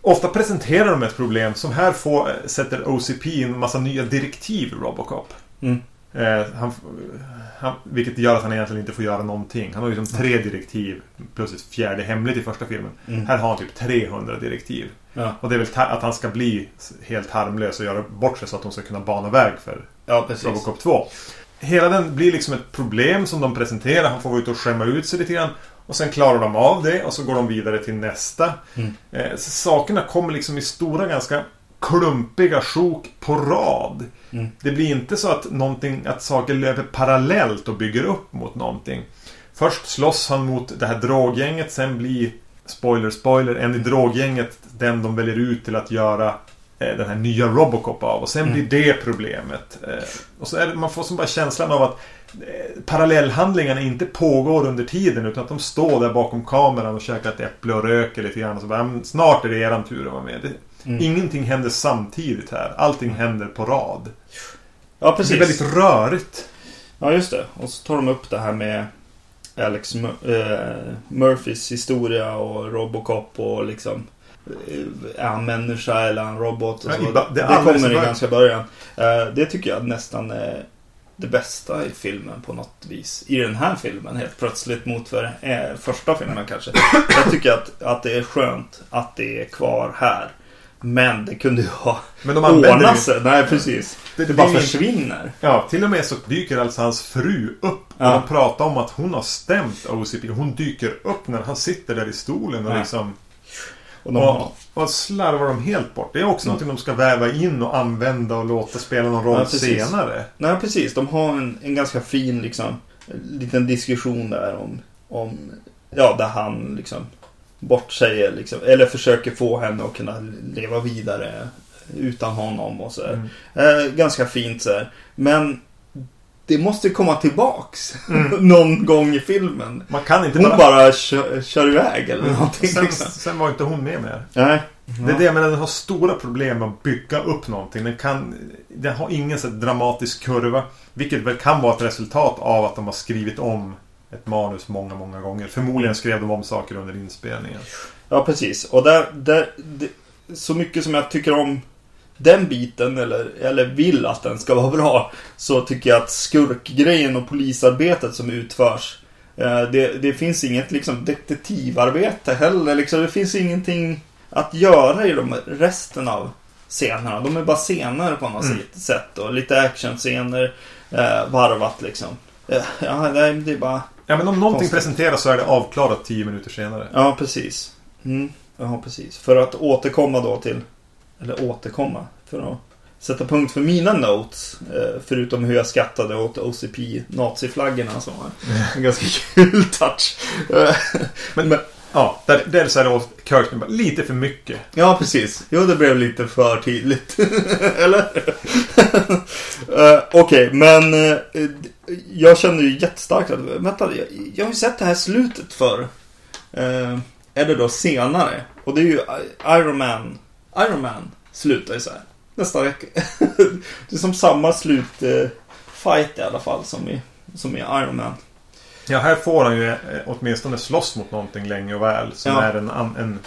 ofta presenterar de ett problem. Som här får, sätter OCP en massa nya direktiv i Robocop. Mm. Eh, han, han, vilket gör att han egentligen inte får göra någonting. Han har ju liksom tre direktiv plus ett fjärde hemligt i första filmen. Mm. Här har han typ 300 direktiv. Ja, Och det är väl att han ska bli helt harmlös och göra bort sig så att de ska kunna bana väg för ja. Robocop 2. hela den blir liksom ett problem som de presenterar. Han får vara ute och skämma ut sig lite grann. Och sen klarar de av det och så går de vidare till nästa. Mm. Eh, så sakerna kommer liksom i stora ganska klumpiga sjok på rad. Mm. Det blir inte så att, någonting, att saker löper parallellt och bygger upp mot någonting. Först slåss han mot det här droggänget, sen blir Spoiler, spoiler, en i droggänget den de väljer ut till att göra eh, den här nya Robocop av. Och sen Mm. blir det problemet. Eh, och så är det, man får som bara känslan av att parallellhandlingarna inte pågår under tiden utan att de står där bakom kameran och käkar ett äpple och röker lite grann. Och så bara, "Mm, snart är det eran tur att vara med. Det, Mm. Ingenting händer samtidigt här. Allting händer på rad. Ja, Det precis. är väldigt rörigt. Ja, just det. Och så tar de upp det här med Alex Mur- eh, Murphys historia och Robocop och liksom eh, Är han människa eller är han robot? Och Ja, så. ba- det det kommer i ganska början. Eh, det tycker jag nästan är det bästa i filmen på något vis. I den här filmen helt plötsligt mot för eh, första filmen kanske. Jag tycker att, att det är skönt att det är kvar här. Men det kunde ju ha Men de ordnat sig. Nej, precis. Det, Det bara blir- försvinner. Ja, till och med så dyker alltså hans fru upp. Och Ja. de pratar om att hon har stämt OCP. Hon dyker upp när han sitter där i stolen och Ja. liksom... Och de, Och, och slarvar de helt bort. Det är också Mm. någonting de ska väva in och använda och låta spela någon roll Ja, senare. Nej, precis. De har en, en ganska fin liksom, liten diskussion där om, om ja, där han liksom bortsäger liksom, eller försöker få henne att kunna leva vidare utan honom och så. Mm. Eh, ganska fint så här. Men det måste komma tillbaks Mm. någon gång i filmen. Man kan inte Hon bara... bara kör, kör iväg eller Mm. någonting. Sen, Liksom. sen var inte hon med mer. Nej. Det är det jag menar, den har stora problem med att bygga upp någonting. Den, kan, den har ingen så dramatisk kurva. Vilket väl kan vara ett resultat av att de har skrivit om ett manus många, många gånger. Förmodligen skrev de om saker under inspelningen. Ja, precis. Och där, där, det, så mycket som jag tycker om den biten, eller, eller vill att den ska vara bra, så tycker jag att skurkgrejen och polisarbetet som utförs, eh, det, det finns inget liksom detektivarbete heller. Liksom, det finns ingenting att göra i de resten av scenerna. De är bara scener på något Mm. sätt. Och lite actionscener eh, varvat liksom. Eh, ja, det är bara... Ja, men om någonting Konstigt. presenteras så är det avklarat tio minuter senare. Ja, precis. Mm. Ja, precis. För att återkomma då till... Eller återkomma. För att sätta punkt för mina notes. Eh, förutom hur jag skattade åt OCP naziflaggorna som var en ganska kul touch. Men, men ja, där, där så är det åt Kirsten bara lite för mycket. ja, precis. Jo, det blev lite för tydligt. eller? Eh, Okej, men eh, jag kände ju jättestarkt att vänta, jag, jag har ju sett det här slutet för eh, Eller då senare. Och det är ju Iron Man. Iron Man slutar ju så här. Nästa vecka. det är som samma slut eh, i alla fall som i, som i Iron Man. Ja, här får han ju eh, åtminstone slåss mot någonting länge och väl. Som Ja. är en, en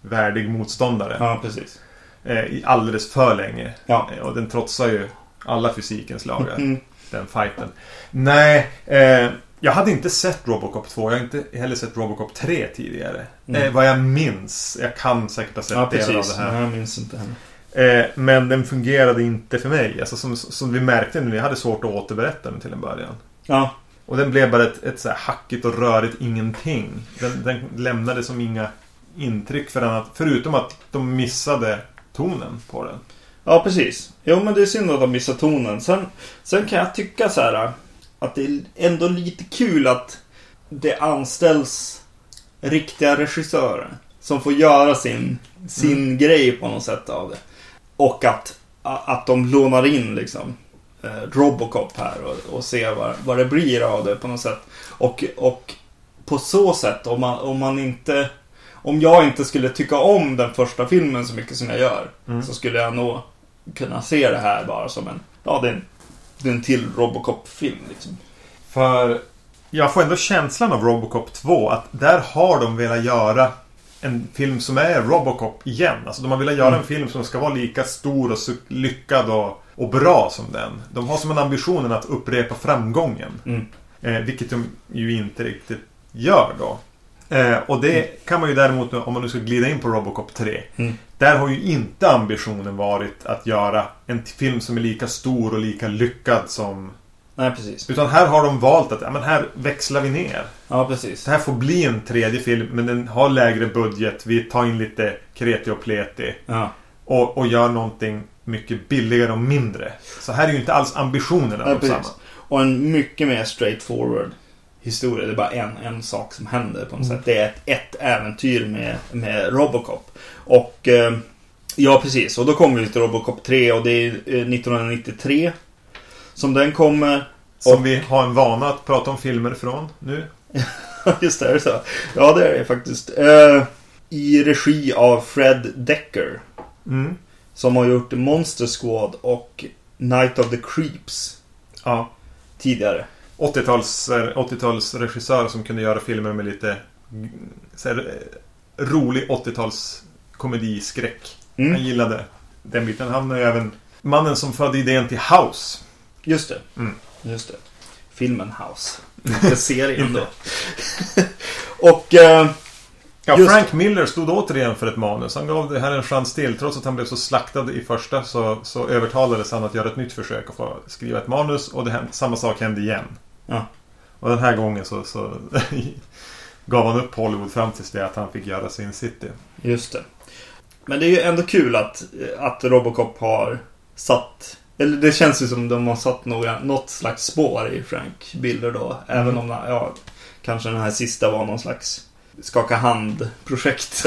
värdig motståndare. Ja, precis. Eh, alldeles för länge. Ja. Och den trotsar ju alla fysikens lagar. Mm. Den fighten. Nej, eh, jag hade inte sett Robocop 2. Jag har inte heller sett Robocop 3 tidigare. Mm. Eh, vad jag minns. Jag kan säkert ha sett Ja, delar av det här. Nej, jag minns inte heller. Eh, men den fungerade inte för mig. Alltså som, som vi märkte nu, jag hade svårt att återberätta den till en början. Ja, Och den blev bara ett, ett så här hackigt och rörigt ingenting. Den, den lämnade som inga intryck för annat, förutom att de missade tonen på den. Ja, precis. Jo, men det är synd att de missar tonen. Sen, sen kan jag tycka så här att det är ändå lite kul att det anställs riktiga regissörer som får göra sin, sin grej på något sätt av det. Och att, att de lånar in liksom eh, Robocop här och, och ser vad, vad det blir av det på något sätt. Och, och på så sätt, om man, om man inte... Om jag inte skulle tycka om den första filmen så mycket som jag gör Mm. så skulle jag nog kunna se det här bara som en... Ja, det är en, en till Robocop-film liksom. För jag får ändå känslan av Robocop 2 att där har de velat göra en film som är Robocop igen. Alltså de har velat göra Mm. en film som ska vara lika stor och lyckad och, och bra som den. De har som en ambition att upprepa framgången. Mm. Eh, vilket de ju inte riktigt gör då. Eh, och det kan man ju däremot, om man nu ska glida in på Robocop 3. Mm. Där har ju inte ambitionen varit att göra en film som är lika stor och lika lyckad som, Nej, precis. Utan här har de valt att ja, men här växlar vi ner. Ja, precis. Det här får bli en tredje film men den har lägre budget. Vi tar in lite kreti och pleti. Ja. Och, och gör någonting mycket billigare och mindre. Så här är ju inte alls ambitionerna Ja, de samma. Och en mycket mer straightforward historia. Det är bara en, en sak som händer på något Mm. sätt. Det är ett, ett äventyr med, med Robocop. Och eh, ja, precis. Och då kommer vi till Robocop 3 och det är eh, 1993 som den kommer. Som Och- vi har en vana att prata om filmer från nu. Just det, är det så? Ja, det är det faktiskt. Eh, I regi av Fred Decker. Mm. Som har gjort Monster Squad och Night of the Creeps Ja. tidigare. 80-tals, eh, 80-talsregissör som kunde göra filmer med lite här, eh, rolig 80-tals komediskräck. Mm. Han gillade den biten. Han är även mannen som födde idén till House. Just det. Mm. Just det. Filmen House. Inte serien då. och... Eh, Ja, Frank Miller stod återigen för ett manus. Han gav det här en chans till. Trots att han blev så slaktad i första så, så övertalades han att göra ett nytt försök och få skriva ett manus. Och det samma sak hände igen. Ja. Och den här gången så, så gav han upp Hollywood fram tills det att han fick göra sin City. just det. Men det är ju ändå kul att, att Robocop har satt... Eller det känns ju som de har satt några, något slags spår i Frank Miller då. Även om ja, kanske den här sista var någon slags skaka hand-projekt.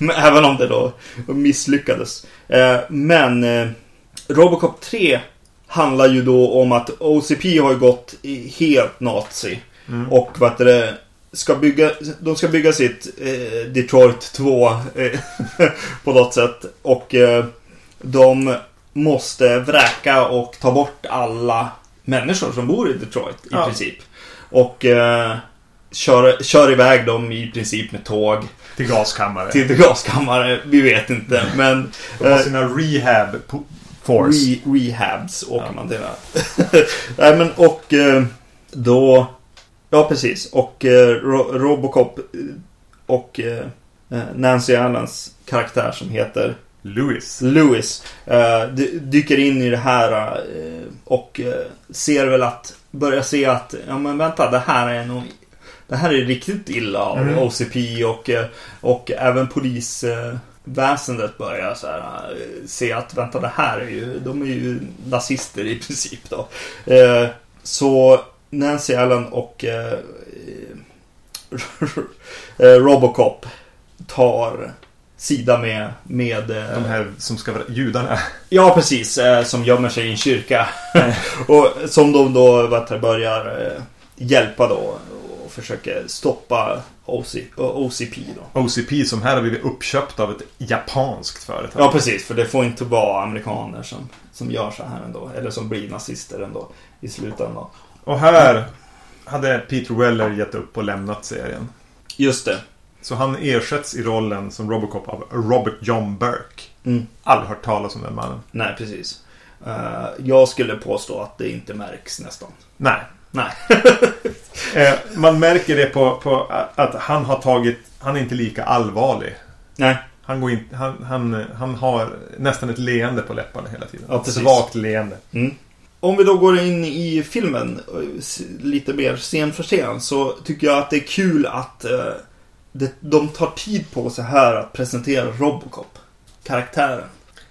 Även om det då misslyckades. Eh, Men eh, Robocop 3 handlar ju då om att OCP har ju gått helt nazi. Mm. Och vad heter det, ska bygga, de ska bygga sitt eh, Detroit 2 eh, på något sätt. Och eh, de måste vräka och ta bort alla människor som bor i Detroit i Ja. princip. Och eh, kör, kör iväg dem i princip med tåg Till gaskammare. till gaskammare. Vi vet inte. Men De har eh, sina rehab force. Re, rehabs åker Ja. man till. Nej men och eh, då... Ja precis. Och eh, Ro, Robocop eh, och Nancy Allens karaktär som heter Lewis. Lewis dy- dyker in i det här och ser väl att börjar se att ja men vänta det här är nog det här är riktigt illa av Mm. OCP och, och även polisväsendet börjar så här, eh, se att vänta det här är ju de är ju nazister i princip då. Eh, så Nancy Allen och eh, Robocop tar sida med, med De här som ska vara judarna. Ja, precis. Eh, som gömmer sig i en kyrka. och som de då vet, börjar hjälpa då. Försöker stoppa OC, OCP då. OCP som här har blivit uppköpt av ett japanskt företag. Ja, precis. För det får inte vara amerikaner som, som gör så här ändå. Eller som blir nazister ändå. I slutändan. Och här hade Peter Weller gett upp och lämnat serien. Just det. Så han ersätts i rollen som Robocop av Robert John Burke. Mm. Aldrig hört talas om den mannen. Nej, precis. Eh, jag skulle påstå att det inte märks nästan. Nej. Nej. Eh, man märker det på, på att han har tagit... Han är inte lika allvarlig. Nej. Han, går in, han, han, han har nästan ett leende på läpparna hela tiden. Ja, ett svagt leende. Mm. Om vi då går in i filmen lite mer scen för scen så tycker jag att det är kul att eh, det, de tar tid på sig här att presentera Robocop. Karaktären.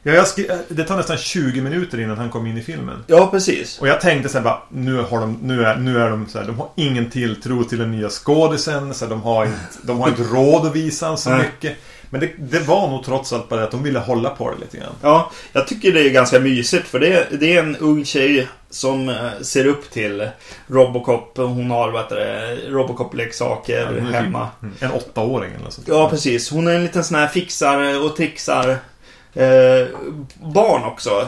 Ja, jag eh, det tar nästan 20 minuter innan han kom in i filmen. Ja, precis. Och jag tänkte så här bara, nu, har de, nu, är, nu är de så här, de har ingen tilltro till den nya skådisen. Så här, de, har inte, de har inte råd att visa han så mycket. Men det, det var nog trots allt bara det att de ville hålla på det lite grann. Ja, jag tycker det är ganska mysigt för det, det är en ung tjej som eh, ser upp till Robocop. Hon har vad Robocop-leksaker Ja, typ- hemma. Mm. En åttaåring eller sånt. Ja, precis. Hon är en liten sån här fixar och trixar eh, barn också.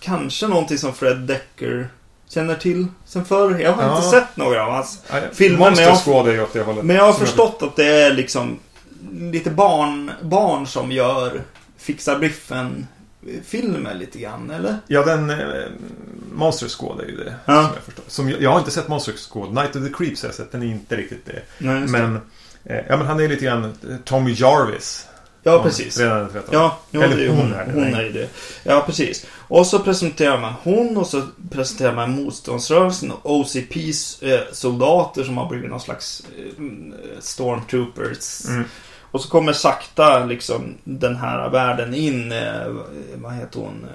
Kanske någonting som Fred Decker känner till sen förr. Jag har Ja. inte sett några av hans. Ja, Filmen, Monster men jag- är åt det hållet. Men jag har förstått att det är liksom lite barn, barn som gör Fixa Biffen filmer lite grann, eller? Ja, den... Eh, Monster Squad är ju det. Ja. Som jag förstår. Som, jag, jag har inte sett Monster Squad. Night of the Creeps har jag sett. Den är inte riktigt det. Nej. Men, eh, ja, men han är lite grann eh, Tommy Jarvis. Ja, precis. Redan den 13. Ja, jo, Eller hon hon, är det, hon är det. Ja, precis. Och så presenterar man hon och så presenterar man motståndsrörelsen och OCPs eh, soldater som har blivit någon slags eh, stormtroopers. Mm. Och så kommer sakta liksom den här världen in. Eh, vad heter hon?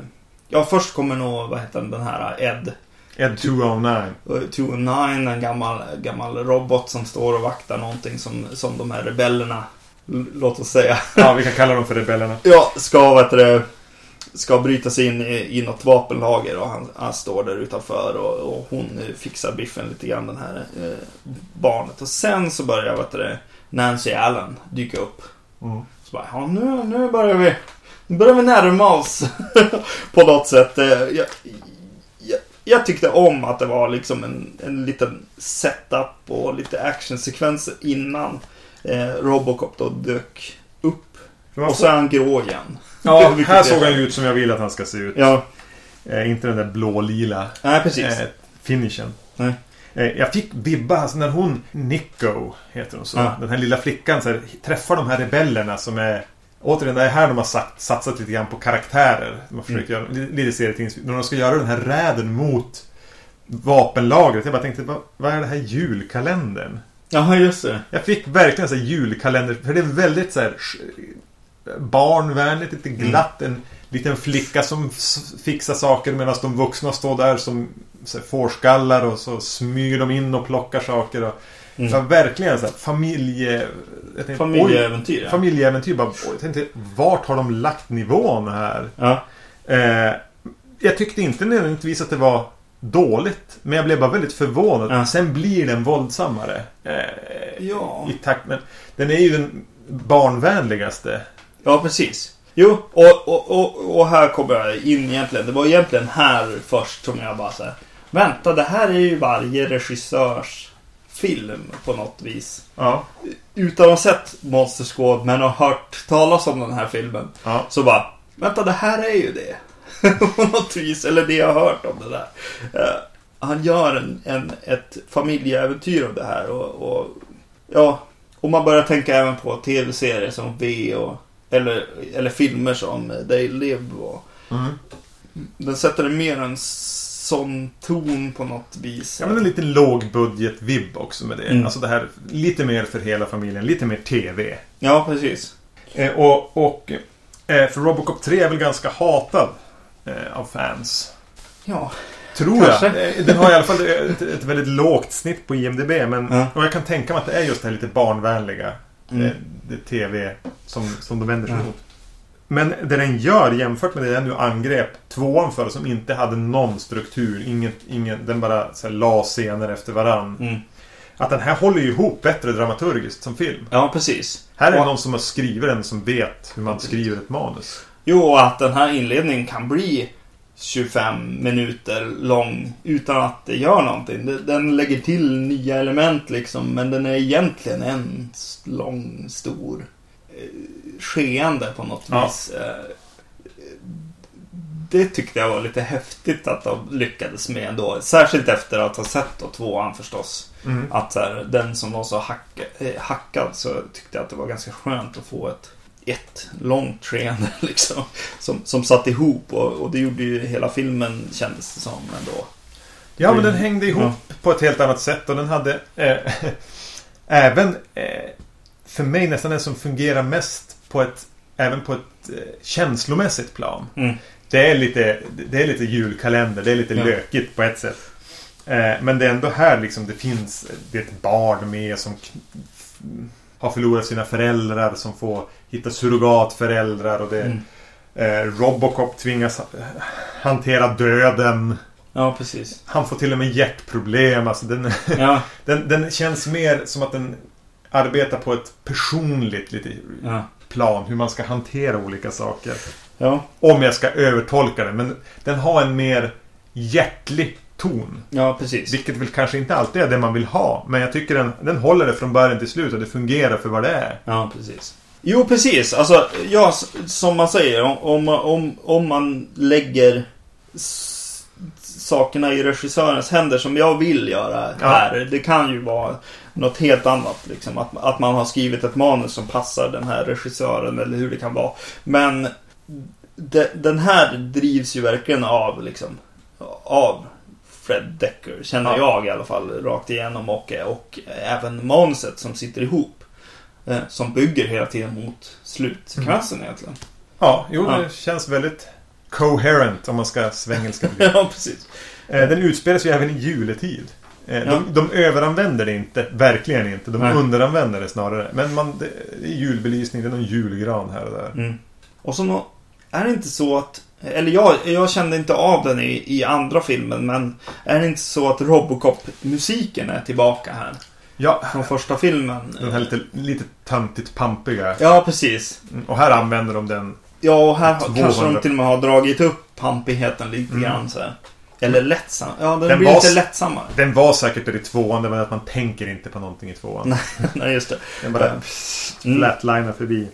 Ja, först kommer nog, vad heter den, här Ed. Ed 209. eh, 209, en gammal, gammal robot som står och vaktar någonting som, som de här rebellerna, låt oss säga, Ja, vi kan kalla dem för rebellerna. Ja, ska, vet du, ska bryta sig in i, i något vapenlager och han, han står där utanför och, och hon fixar biffen lite grann, den här eh, barnet. Och sen så börjar vet du, Nancy Allen dyka upp. Mm. Så bara, ja nu, nu börjar vi, nu börjar vi närma oss på något sätt. Eh, Jag, jag, jag tyckte om att det var liksom en, en liten setup och lite actionsekvenser innan eh, Robocop då dök upp. Och så är han grå igen. Ja, här är- såg han ut som jag vill att han ska se ut. Ja, Eh, inte den där blå-lila nej precis. eh, finishen. Nej. Eh, jag fick vibba, alltså när hon, Nico heter hon så, Ja. den här lilla flickan så här, träffar de här rebellerna som är Återigen, det är här de har sagt, satsat lite grann på karaktärer. De har försökt Mm. göra li- lite serietidnings... När de ska göra den här räden mot vapenlagret. Jag bara tänkte, vad, vad är det här julkalendern? Jaha, just det. Jag fick verkligen så här julkalender, för det är väldigt så här barnvänligt, lite Mm. glatt. En liten flicka som fixar saker medan de vuxna står där som så här, fårskallar och så smyger de in och plockar saker. Och, Mm. så här, verkligen så här, familje... tänkte, Familjeäventyr, oj, ja. Familjeäventyr. Bara, oj, jag tänkte, vart har de lagt nivån här? Ja. Eh, jag tyckte inte nödvändigtvis att det var dåligt. Men jag blev bara väldigt förvånad. Ja. Sen blir den våldsammare. Eh, Ja. I takt med... Den är ju den barnvänligaste. ja, precis. Jo, och, och, och, och här kommer jag in egentligen. Det var egentligen här först som jag bara säger. Vänta, det här är ju varje regissörs film på något vis. Ja. Utan att ha sett Monster Squad men har hört talas om den här filmen. ja. Så bara, vänta det här är ju det. på något vis, eller det jag har hört om det där. Eh, han gör en, en, ett familjeäventyr av det här och, och ja, och man börjar tänka även på tv-serier som V och eller, eller filmer som They Live och Mm. den sätter mer en sån ton på något vis. Ja, men en liten lågbudget-vibb också med det. Mm. Alltså det här, lite mer för hela familjen. Lite mer TV. Ja, precis. Eh, och och eh, för Robocop 3 är väl ganska hatad av fans. Ja, Tror Kanske. jag. Eh, Den har i alla fall ett, ett väldigt lågt snitt på IMDB. Men, Ja. Och jag kan tänka mig att det är just det här lite barnvänliga. Mm. Eh, det TV som, som de vänder sig Ja. mot. Men det den gör jämfört med det den nu angrep tvåan för som inte hade någon struktur. Inget, ingen, den bara så här, la scener efter varann. mm. Att den här håller ju ihop bättre dramaturgiskt som film. ja precis. Här är Och- någon som har skrivit den som vet hur man skriver ett manus. Jo, att den här inledningen kan bli 25 minuter lång utan att det gör någonting. Den lägger till nya element liksom, men den är egentligen en lång, stor eh, skeende på något Ja. vis. Eh, Det tyckte jag var lite häftigt att de lyckades med ändå. Särskilt efter att ha sett då tvåan förstås. Mm. Att här, den som var så hacka, eh, hackad så tyckte jag att det var ganska skönt att få ett, ett långt skeende liksom. Som, som satt ihop och, och det gjorde ju hela filmen kändes det som ändå. Ja, men den hängde ihop Ja. på ett helt annat sätt och den hade eh, även eh, för mig nästan den som fungerar mest på ett även på ett eh, känslomässigt plan. Mm. Det är lite, det är lite julkalender, det är lite Ja. lökigt på ett sätt. Eh, men det är ändå här liksom det finns det är ett barn med som har förlorat sina föräldrar som får hitta surrogatföräldrar och det Mm. eh, Robocop tvingas ha- hantera döden. Ja, precis. Han får till och med hjärtproblem. Alltså den, Ja, den, den känns mer som att den arbetar på ett personligt lite ja. plan. Hur man ska hantera olika saker. Ja, Om jag ska övertolka den. Men den har en mer hjärtlig ton. ja precis. Vilket väl kanske inte alltid är det man vill ha. Men jag tycker den, den håller det från början till slut och det fungerar för vad det är. Ja, precis. Jo, precis. Alltså, ja, som man säger, om, om, om, man lägger sakerna i regissörens händer som jag vill göra Ja. här. Det kan ju vara något helt annat. Liksom. Att, att man har skrivit ett manus som passar den här regissören eller hur det kan vara. Men de, den här drivs ju verkligen av, liksom, av Fred Decker, känner Ja. jag i alla fall, rakt igenom. Och, och även manuset som sitter ihop. Eh, som bygger hela tiden mot slutsekvensen egentligen. Ja, jo, Ja. det känns väldigt coherent om man ska svengelska ja, precis. Eh, Den utspelar sig ju även i juletid. Eh, Ja. De, de överanvänder det inte, verkligen inte. De Nej. underanvänder det snarare. Men man, det det är julbelysning, det är någon julgran här och där. Mm. Och så nå- är det inte så att eller jag, jag kände inte av den i, i andra filmen men är det inte så att Robocop-musiken är tillbaka här? Ja, Från första filmen? den här lite, lite töntigt pampiga. Ja, precis. Mm, Och här använder de den. Ja, och här har- 200. kanske de till och med har dragit upp pampigheten lite Mm. grann så här. Eller lättsam. Ja, den, Den blir var lite lättsammare. Den var säkert där i tvåan, det var att man tänker inte på någonting i tvåan. Nej, Nej, just det. Den bara Mm. flatlinar förbi.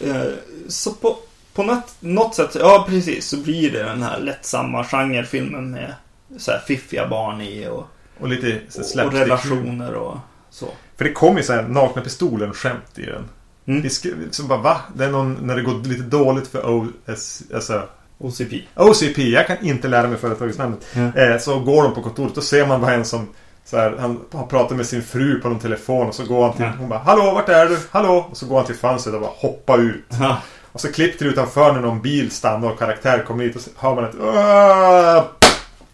Eh, Så på, på något, något sätt, ja precis, så blir det den här lättsamma genrefilmen med så här fiffiga barn i och, Och lite så och, relationer och så. För det kom ju så här nakna pistolen-skämt i den. Mm. Skrev, som bara va? Det är någon, när det går lite dåligt för OS, alltså, OCP. OCP, jag kan inte lära mig företagets namnet. Mm. Eh, så går de på kontoret, då ser man bara en som så här, han har pratat med sin fru på någon telefon och så går han till, Ja. hon bara Hallå, vart är du? Hallå? Och så går han till fönstret och bara hoppar ut. Ja. Och så klipper det utanför när någon bil stannar och karaktär kommer dit och så hör man ett!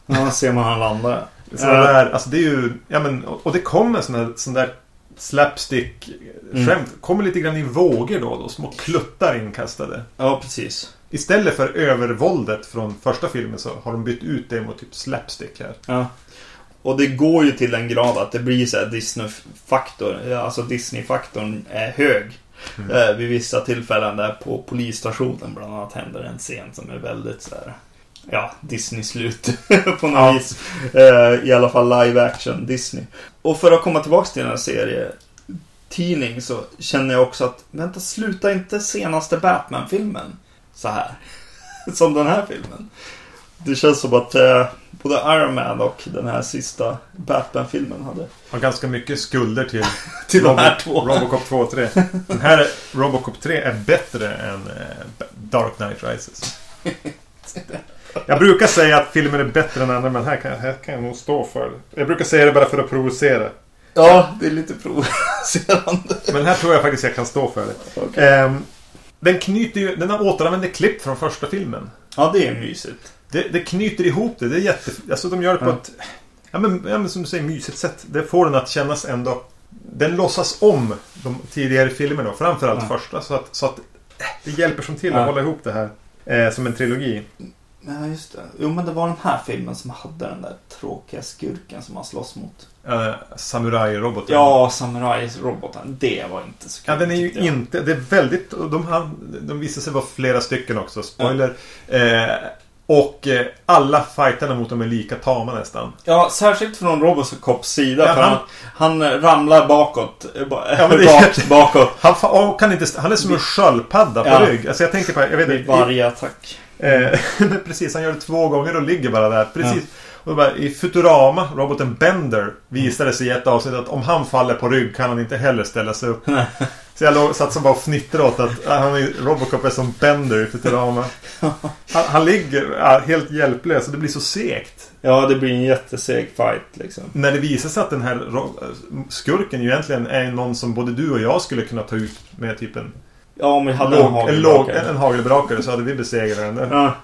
Ja, ser man han landar. Så där, alltså det är ju, ja men, och och det kommer sån där, sån där slapstick Mm. Kommer lite grann i vågor då, då. Små kluttar inkastade. Ja, precis. Istället för övervåldet från första filmen så har de bytt ut det mot typ slapstick här. Ja. Och det går ju till en grad att det blir så här Disney-faktor. Alltså Disney-faktorn är hög. Mm. Eh, vid vissa tillfällen där på polisstationen bland annat händer en scen som är väldigt så här. Ja, Disney-slut på något Ja. vis. Eh, I alla fall live action Disney. Och för att komma tillbaka till den här serien tidning så känner jag också att vänta, sluta inte senaste Batman-filmen så här. som den här filmen. Det känns som att eh, både Iron Man och den här sista Batman-filmen hade Har ganska mycket skulder till, till de här Robo- två. Robocop 2 och 3. Den här Robocop 3 är bättre än eh, Dark Knight Rises. Jag brukar säga att filmen är bättre än andra men här kan, här kan jag nog stå för det. Jag brukar säga det bara för att provocera. Ja, det är lite provocerande. Men här tror jag faktiskt jag kan stå för det. Okej. Ehm, den knyter ju, den har återanvänder klipp från första filmen. Ja, det är mysigt. Det, det knyter ihop det. Det är jätte... Alltså de gör det på Ja. ett... Ja men, ja men som du säger, mysigt sätt. Det får den att kännas ändå... Den låtsas om de tidigare filmerna. Framförallt Ja. första. Så att, så att det hjälper som till att hålla ihop det här. Eh, som en trilogi. Ja, just det. Jo, men det var den här filmen som hade den där tråkiga skurken som man slåss mot. Eh, Samurai-roboten. Ja, samurajsroboten. Det var inte så kul. Ja, den är ju jag. inte... Det är väldigt... De, har, de visar sig vara flera stycken också. Spoiler. Eh, och eh, alla fighterna mot dem är lika tama nästan. Ja, särskilt från Robocops sida. Ja, för han- han, han ramlar bakåt. eh, Ja, men rakt bakåt. Han, kan inte, han är som en sköldpadda på Ja. rygg. Alltså jag tänker på... Jag vet Vid varje attack. Eh, men precis, han gör det två gånger och ligger bara där. Precis. Och då bara, I Futurama, roboten Bender, visade sig i ett avsnitt att om han faller på rygg kan han inte heller ställa sig upp. Så jag låg, satt som bara och fnittrade åt att ah, han är, Robocop är som Bender i Futurama. Han, han ligger ja, helt hjälplös och det blir så segt. Ja, det blir en jätteseg fight liksom. När det visar sig att den här skurken ju egentligen är någon som både du och jag skulle kunna ta ut med typ en, Ja, om vi hade en låg, en, hagelbrakare. en hagelbrakare så hade vi besegrat den. där. Ja.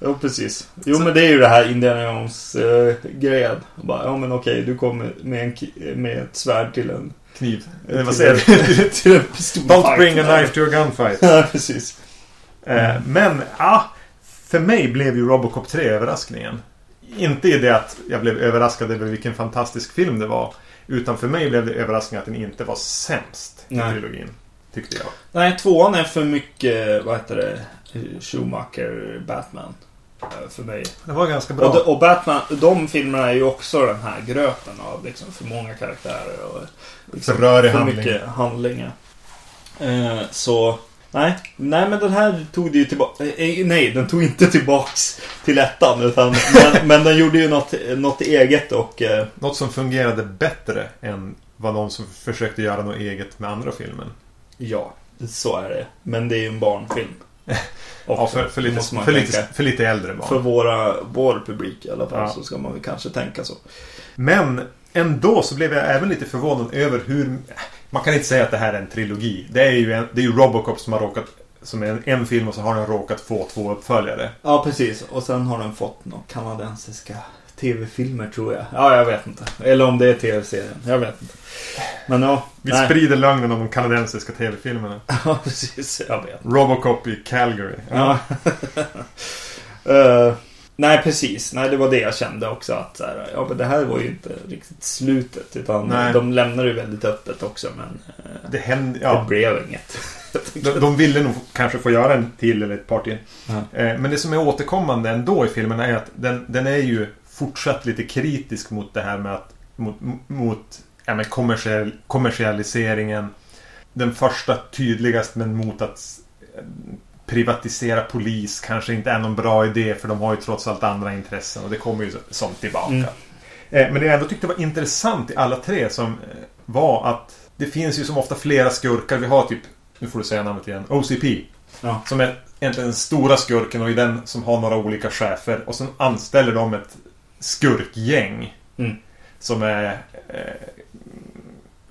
Jo, precis. Jo, men det är ju det här Indiana Jones uh, grejen. Bara, ja, men okej, du kommer med, en, med ett svärd till en... Kniv. till Eh, vad säger du? till en. Don't bring a knife to a gunfight. Ja, precis. Eh, men, ja. För mig blev ju Robocop 3 överraskningen. Inte i det att jag blev överraskad över vilken fantastisk film det var. Utan för mig blev det överraskningen att den inte var sämst i Nej. trilogin. Tyckte jag. Nej, tvåan är för mycket, vad heter det, Schumacher, Batman. eh, För mig. Det var ganska bra. Och, de, och Batman, de filmerna är ju också den här gröten av liksom för många karaktärer och liksom För handling. mycket handlingar. Eh, så, nej. Nej, men den här tog det ju tillbaka. Eh, nej, den tog inte tillbaks till ettan. Utan, men, men den gjorde ju något, något eget och... Eh, Något som fungerade bättre än var någon som försökte göra något eget med andra filmen. Ja, så är det. Men det är ju en barnfilm. ja, för, för, lite, för, lite, för lite äldre barn. För våra, vår publik i alla fall ja. så ska man väl kanske tänka så. Men ändå så blev jag även lite förvånad över hur... Man kan inte säga att det här är en trilogi. Det är ju, en, det är ju Robocop som har råkat som är en, en film och så har den råkat få två uppföljare. Ja, precis. Och sen har den fått några kanadensiska tv-filmer tror jag. Ja, jag vet inte. Eller om det är tv-serien. Jag vet inte. Men ja. Vi nej. sprider lögnen om de kanadensiska tv-filmerna. ja, precis. Jag vet. Robocop i Calgary. Ja. uh, nej, precis. Nej, det var det jag kände också. Att så här, ja, men det här var ju inte riktigt slutet. Utan nej. de lämnade ju väldigt öppet också. Men uh, det, hände, ja. det blev inget. de, de ville nog kanske få göra en till eller ett par till. Mm. Men det som är återkommande ändå i filmen är att den, den är ju fortsatt lite kritisk mot det här med att mot, mot ja, men kommersiell, kommersialiseringen. Den första tydligast men mot att privatisera polis kanske inte är någon bra idé för de har ju trots allt andra intressen och det kommer ju som tillbaka. Mm. Eh, men det jag ändå tyckte var intressant i alla tre som eh, var att det finns ju som ofta flera skurkar. Vi har typ, nu får du säga namnet igen, OCP. Ja. Som är egentligen den stora skurken och är den som har några olika chefer. Och sen anställer de ett skurkgäng. Mm. Som är eh,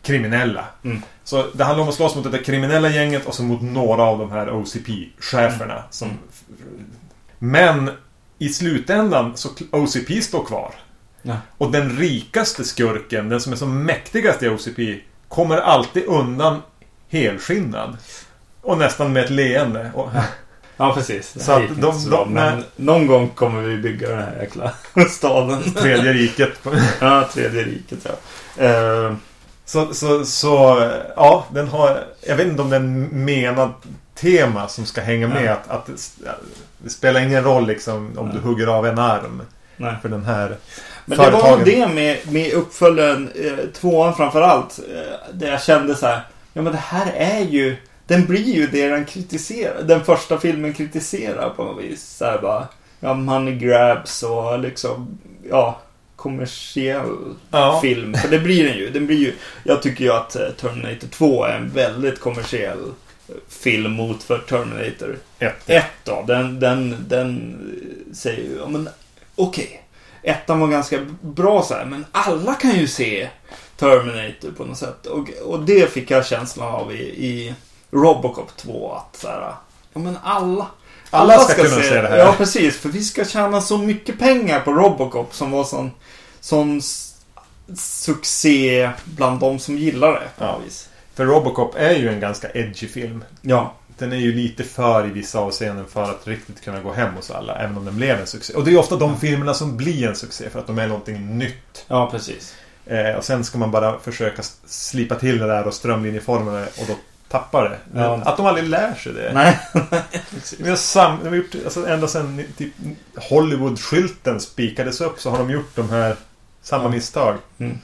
kriminella. Mm. Så det handlar om att slåss mot det kriminella gänget och så mot några av de här OCP-cheferna. Mm. Som... Men i slutändan så OCP står kvar. Ja. Och den rikaste skurken, den som är som mäktigast i OCP, kommer alltid undan helskinnad. Och nästan med ett leende. Och... Ja, precis. Så att de, de, de, men någon gång kommer vi bygga den här jäkla staden. Tredje riket. ja, tredje riket ja. Uh, så, så, så, ja, den har... Jag vet inte om den menad tema som ska hänga med. Ja. Att, att det, det, spelar ingen roll liksom om Nej. du hugger av en arm. Nej. För den här Men företagen. det var nog det med, med uppföljaren, eh, tvåan framförallt. Eh, där jag kände så här. Ja men det här är ju den blir ju det den kritiserar. Den första filmen kritiserar på något vis. Så här bara, ja, money grabs och liksom, ja, kommersiell ja. film. För det blir den ju. Den blir ju. Jag tycker ju att eh, Terminator 2 är en väldigt kommersiell eh, film mot för Terminator 1. 1 då. Den, den, den säger ju, ja men okej. Okay. Ettan var ganska bra så här, men alla kan ju se Terminator på något sätt. Och, och det fick jag känslan av i, i Robocop 2 att så här, ja men alla alla, ska, ska kunna se, se det här. Ja, precis. För vi ska tjäna så mycket pengar på Robocop som var sån, sån succé bland de som gillar det. Ja. För Robocop är ju en ganska edgy film. Ja. Den är ju lite för i vissa avseenden för att riktigt kunna gå hem hos alla. Även om den blev en succé. Och det är ofta de filmerna som blir en succé för att de är någonting nytt. Ja, precis. Eh, och sen ska man bara försöka slipa till det där och strömlinjeforma det. Och då tappar det. Ja. Att de aldrig lär sig det. Nej. vi har, sam, vi har gjort, alltså ända sedan typ, Hollywood-skylten spikades upp så har de gjort de här samma ja. misstag. Mm.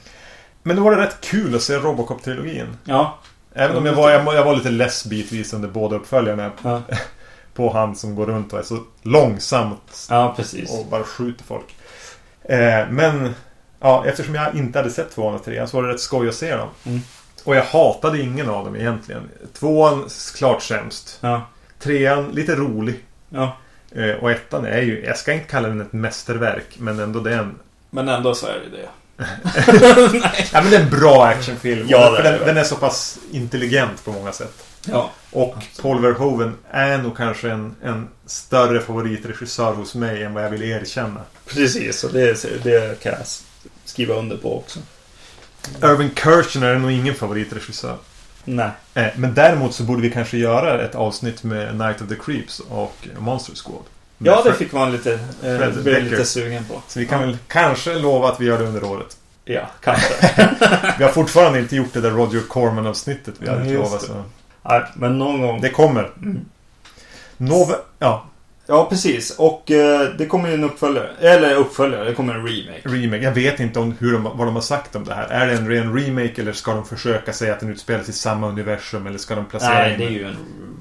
Men då var det rätt kul att se Robocop-trilogin. Ja. Även om jag var, jag, jag var lite less bitvis under båda uppföljarna. Ja. På han som går runt och är så långsamt. Ja, precis. Och bara skjuter folk. Eh, men ja, eftersom jag inte hade sett tvåan och trean så var det rätt skoj att se dem. Mm. Och jag hatade ingen av dem egentligen. Tvåan klart sämst. Ja. Trean lite rolig. Ja. Eh, och ettan är ju, jag ska inte kalla den ett mästerverk, men ändå den. Men ändå så är det det. ja, men det är en bra actionfilm. Ja, för den, den, är så pass intelligent på många sätt. Ja. Och Paul Verhoeven är nog kanske en, en större favoritregissör hos mig än vad jag vill erkänna. Precis, och det, det kan jag skriva under på också. Irving Kershner är nog ingen favoritregissör. Nej. Eh, men däremot så borde vi kanske göra ett avsnitt med Night of the Creeps och Monster Squad. Ja, det fick man lite, eh, bli lite sugen på. Så vi kan ja. väl kanske lova att vi gör det under året. Ja, kanske. vi har fortfarande inte gjort det där Roger Corman-avsnittet vi hade lovat. Så. Nej, men någon gång. Det kommer. Mm. Nove ja, Ja, precis. Och eh, det kommer ju en uppföljare. Eller uppföljare, det kommer en remake. Remake. Jag vet inte om hur de, vad de har sagt om det här. Är det en ren remake eller ska de försöka säga att den utspelas i samma universum? Eller ska de placera Nej, det är ju en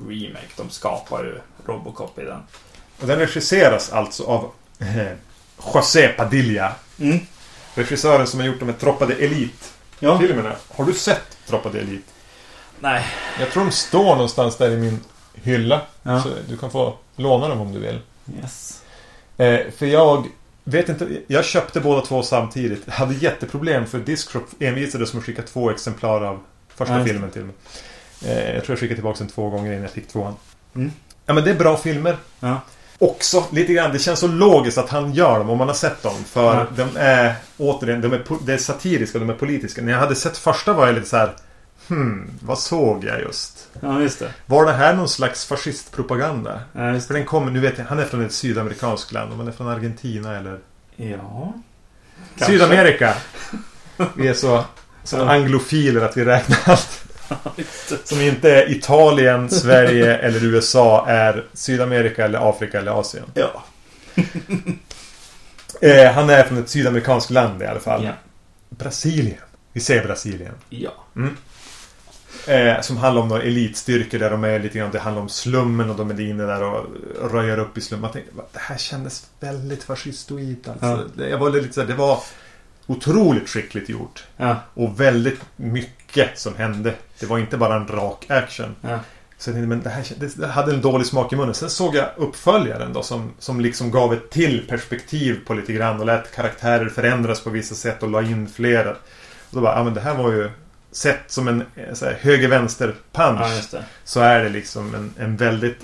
remake. De skapar ju Robocop i den. Och den regisseras alltså av eh, José Padilla. Mm. Regissören som har gjort de här Troppa de Elite. Ja. filmerna. Har du sett Droppad Elit? Nej. Jag tror de står någonstans där i min hylla. Ja. Så du kan få låna dem om du vill. Yes. Eh, för jag vet inte. Jag köpte båda två samtidigt. Jag hade jätteproblem för Discshop envisades med att skicka två exemplar av första det. filmen till mig. Eh, jag tror jag skickade tillbaka den två gånger innan jag fick tvåan. Mm. Ja men det är bra filmer. Ja. Också lite grann, det känns så logiskt att han gör dem om man har sett dem. För Ja. de är, återigen, de är, det är satiriska, de är politiska. När jag hade sett första var jag lite så här. Hmm, vad såg jag just? Ja, just det. Var det här någon slags fascistpropaganda? Ja, just För den kommer, nu vet jag, han är från ett sydamerikanskt land. Om han är från Argentina eller det. Ja. Kanske. Sydamerika. Vi är så, så Ja. anglofiler att vi räknar allt det. som inte är Italien, Sverige eller USA är Sydamerika eller Afrika eller Asien. Ja. Eh, han är från ett sydamerikanskt land i alla fall. Ja. Brasilien. Vi säger Brasilien. Ja. Eh, som handlar om några elitstyrkor där de är lite grann. Det handlar om slummen och de är inne där och röjer upp i slummen. Jag tänkte, "Va, det här kändes väldigt fascistoid alltså. Ja. Det, jag var lite så här, det var otroligt skickligt gjort. Ja. Och väldigt mycket som hände. Det var inte bara en rak action. Ja. Så jag tänkte, men det här det hade en dålig smak i munnen. Sen såg jag uppföljaren då som, som liksom gav ett till perspektiv på lite grann och lät karaktärer förändras på vissa sätt och la in flera. Och då bara, ja men det här var ju Sett som en eh, höger-vänster-punch ja, så är det liksom en, en väldigt...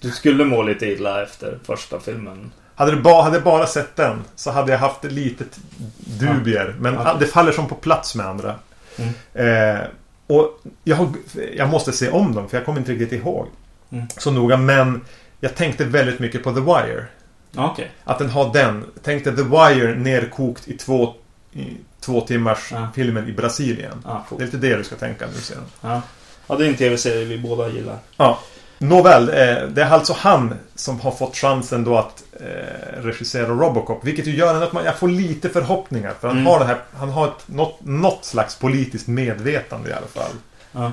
Du skulle må lite illa efter första filmen. Hade, det ba, hade jag bara sett den så hade jag haft ett litet dubier. Men Ja. det faller som på plats med andra. Mm. Eh, och jag, jag måste se om dem för jag kommer inte riktigt ihåg Mm. så noga. Men jag tänkte väldigt mycket på The Wire. Ja, Okej. Att den har den. Tänkte The Wire nerkokt i två, i två timmars Ja. filmen i Brasilien. Ja, Det är lite det du ska tänka nu sen. Ja. ja, det är en tv-serie vi båda gillar. Ja. Nåväl, eh, det är alltså han som har fått chansen då att eh, regissera Robocop. Vilket ju gör att man, jag får lite förhoppningar. För han Mm. har det här, han har ett, något, något slags politiskt medvetande i alla fall. Ja.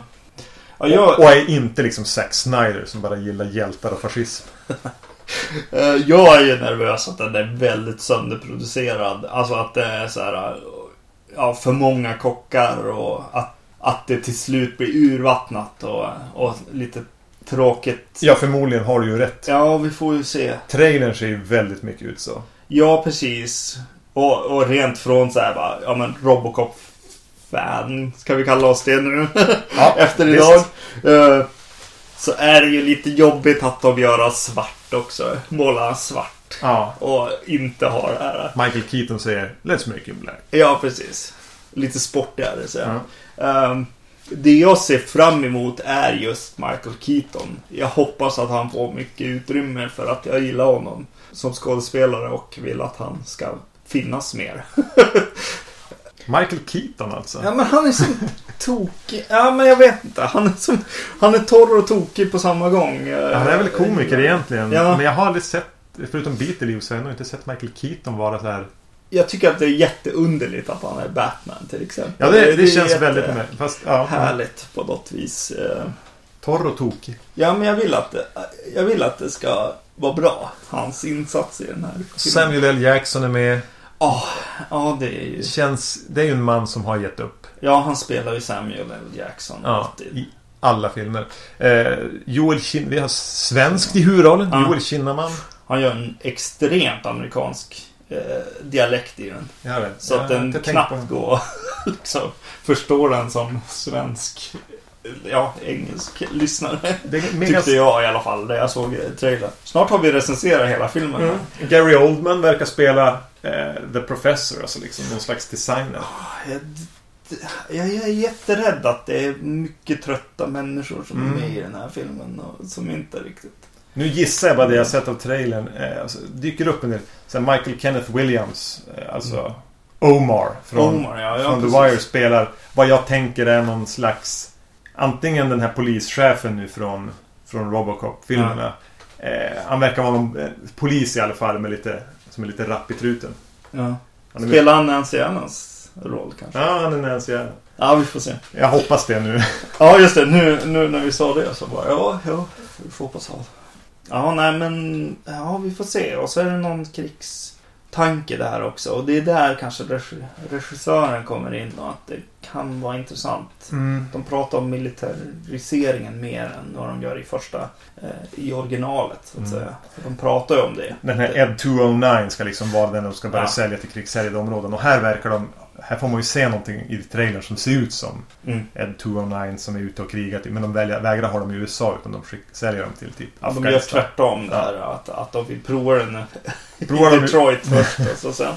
Ja, jag, Och, och är inte liksom Zack Snyder som bara gillar hjältar och fascism. eh, jag är ju nervös att den är väldigt sönderproducerad. Alltså att det är så här... eh, Ja, för många kockar och att, att det till slut blir urvattnat och, och lite tråkigt. Ja, förmodligen har du ju rätt. Ja, vi får ju se. Trailern ser ju väldigt mycket ut så. Ja, precis. Och, och rent från så här bara, ja men Robocop-fan, ska vi kalla oss det nu? Ja, Efter visst. idag. Eh, så är det ju lite jobbigt att de gör svart också. Måla svart. Ja. Och inte ha det här. Michael Keaton säger Let's make him black. Ja, precis. Lite sportigare så. Ja. Ehm, det jag ser fram emot är just Michael Keaton. Jag hoppas att han får mycket utrymme för att jag gillar honom som skådespelare och vill att han ska finnas mer. Michael Keaton alltså. Ja men han är så tokig. Ja men jag vet inte. Han är, så, han är torr och tokig på samma gång. Ja, han är väl komiker egentligen. Ja. Men jag har aldrig sett, förutom Beetlejuice, så har jag nog inte sett Michael Keaton vara så här. Jag tycker att det är jätteunderligt att han är Batman till exempel. Ja, det, det, är känns väldigt med. Fast, ja. Härligt på något vis. Eh, Torr och tokig. Ja men jag vill att det, jag vill att det ska vara bra. Hans insats i den här filmen. Samuel L. Jackson är med. Ja, ja det är ju... Känns, det är ju en man som har gett upp. Ja, han spelar ju Samuel L. Jackson. Ja, alltid. i alla filmer. Eh, Joel Kin Vi har svenskt i huvudrollen. Ja. Joel Kinnaman. Han gör en extremt amerikansk eh, dialekt i den. Jag vet. Så Jag att den knappt går liksom, förstå den som svensk, ja, engelsk lyssnare. Det är mega... Tyckte jag i alla fall, när jag såg trailern. Snart har vi recenserat hela filmen. Mm. Gary Oldman verkar spela eh, The Professor, alltså liksom någon slags designer. Jag, jag, jag är jätterädd att det är mycket trötta människor som Mm. är med i den här filmen och som inte riktigt... Nu gissar jag bara det jag sett av trailern. Eh, alltså, dyker upp en del. Sen Michael Kenneth Williams, eh, alltså Omar från, Omar, ja, ja, från The. Wire spelar vad jag tänker är någon slags Antingen den här polischefen nu från, från Robocop-filmerna. Eh, han verkar vara någon eh, polis i alla fall med lite, som är lite rapp i truten. Ja. Han Spelar han Nancy Annans roll kanske? Ja, han är Nancy Allen. Ja, vi får se. Jag hoppas det nu. Ja, just det. Nu, nu när vi sa det så bara, ja, ja, vi får hoppas. Ja, nej men, ja, vi får se. Och så är det någon krigs... tanke där också. Och det är där kanske regi- regissören kommer in och att det kan vara intressant. Mm. De pratar om militariseringen mer än vad de gör i första, eh, i originalet så att Mm. säga. För de pratar ju om det. Den här Ed 209 ska liksom vara den de ska börja Ja. sälja till krigshärjade områden. Och här verkar de... Här får man ju se någonting i trailern som ser ut som Mm. Ed 209 som är ute och krigat. Men de väljer, vägrar ha dem i USA utan de skick, säljer dem till typ Ja, de gör tvärtom där. Att, att de vill prova den Provar i de- Detroit först och så sen.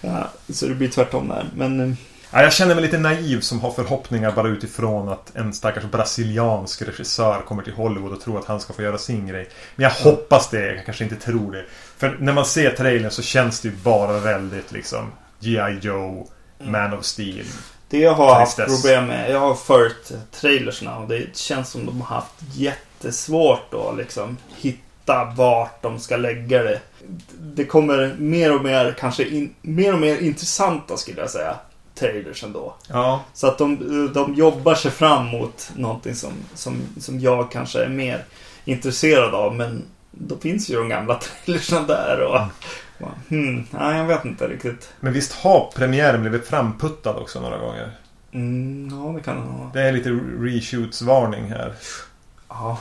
Ja, så det blir tvärtom där. Men eh, Ja, jag känner mig lite naiv som har förhoppningar bara utifrån att en stackars brasiliansk regissör kommer till Hollywood och tror att han ska få göra sin grej. Men jag hoppas det, jag kanske inte tror det. För när man ser trailern så känns det ju bara väldigt liksom G.I. Joe, Man of Steel. det jag har haft Tristess. problem med. Jag har följt trailersna och det känns som de har haft jättesvårt att liksom hitta vart de ska lägga det. Det kommer mer och mer kanske in, mer och mer intressanta skulle jag säga. Trailers ändå. Ja, Så att de, de jobbar sig fram mot någonting som, som, som jag kanske är mer intresserad av. Men då finns ju de gamla trailersen där och... hmm, nej, jag vet inte riktigt. men visst har premiären blivit framputtad också några gånger? Mm, ja, det kan det vara. Det är lite reshoots-varning här. Ja.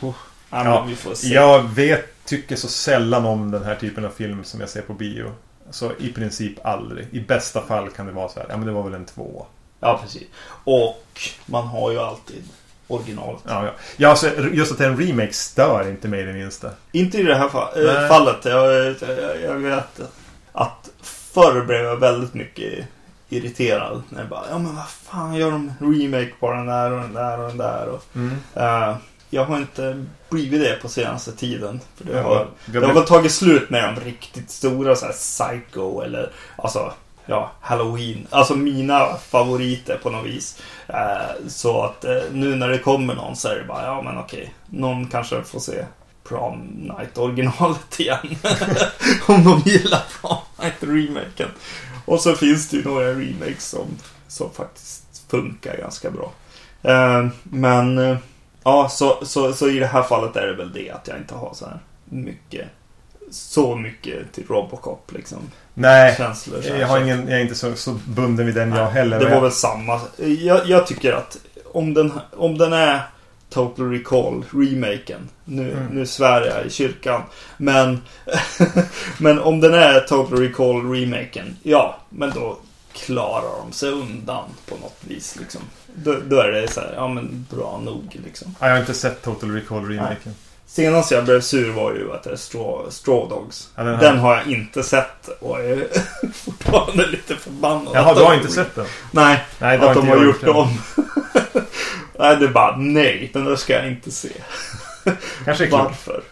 Ja, men Ja, vi får se. Jag vet, tycker så sällan om den här typen av film som jag ser på bio. Så i princip aldrig. I bästa fall kan det vara så här, ja men det var väl en två. Ja, precis. Och man har ju alltid originalet. Ja, ja. ja alltså, just att det är en remake stör inte mig det minsta. Inte i det här fa- Nej. fallet. Jag, jag, jag vet att förr blev jag väldigt mycket irriterad. När jag bara, ja men vad fan gör de remake på den där och den där och den där. Och, Mm. eh, jag har inte blivit det på senaste tiden. För det Ja, har, det har väl tagit slut med de riktigt stora så här Psycho eller alltså ja, Halloween. Alltså mina favoriter på något vis. Eh, så att eh, nu när det kommer någon så är det bara, ja men okej. Någon kanske får se Prom Night originalet igen. Om de gillar Prom Night remaken. Och så finns det ju några remakes som, som faktiskt funkar ganska bra. Eh, men eh, ja, så, så, så i det här fallet är det väl det att jag inte har så här mycket så mycket till Robocop liksom. Nej, Känslor. jag, har ingen, jag är inte så, så bunden vid den jag Nej, heller. Det var jag- väl samma. Jag, jag tycker att om den, om den är Total Recall remaken. Nu, Mm. nu svär jag i kyrkan. Men, men om den är Total Recall remaken. Ja, men då klarar de sig undan på något vis. Liksom. Då, då är det så här, ja men bra nog liksom. Ja, jag har inte sett Total Recall remaken. Senast jag blev sur var ju att det är Straw, Straw Dogs. Ja, den Den, har- jag inte sett och jag är fortfarande lite förbannad. Jaha, du har inte sett den? Nej, Nej, att de har gjort om. nej, det är bara nej. Den där ska jag inte se. Kanske är. Varför?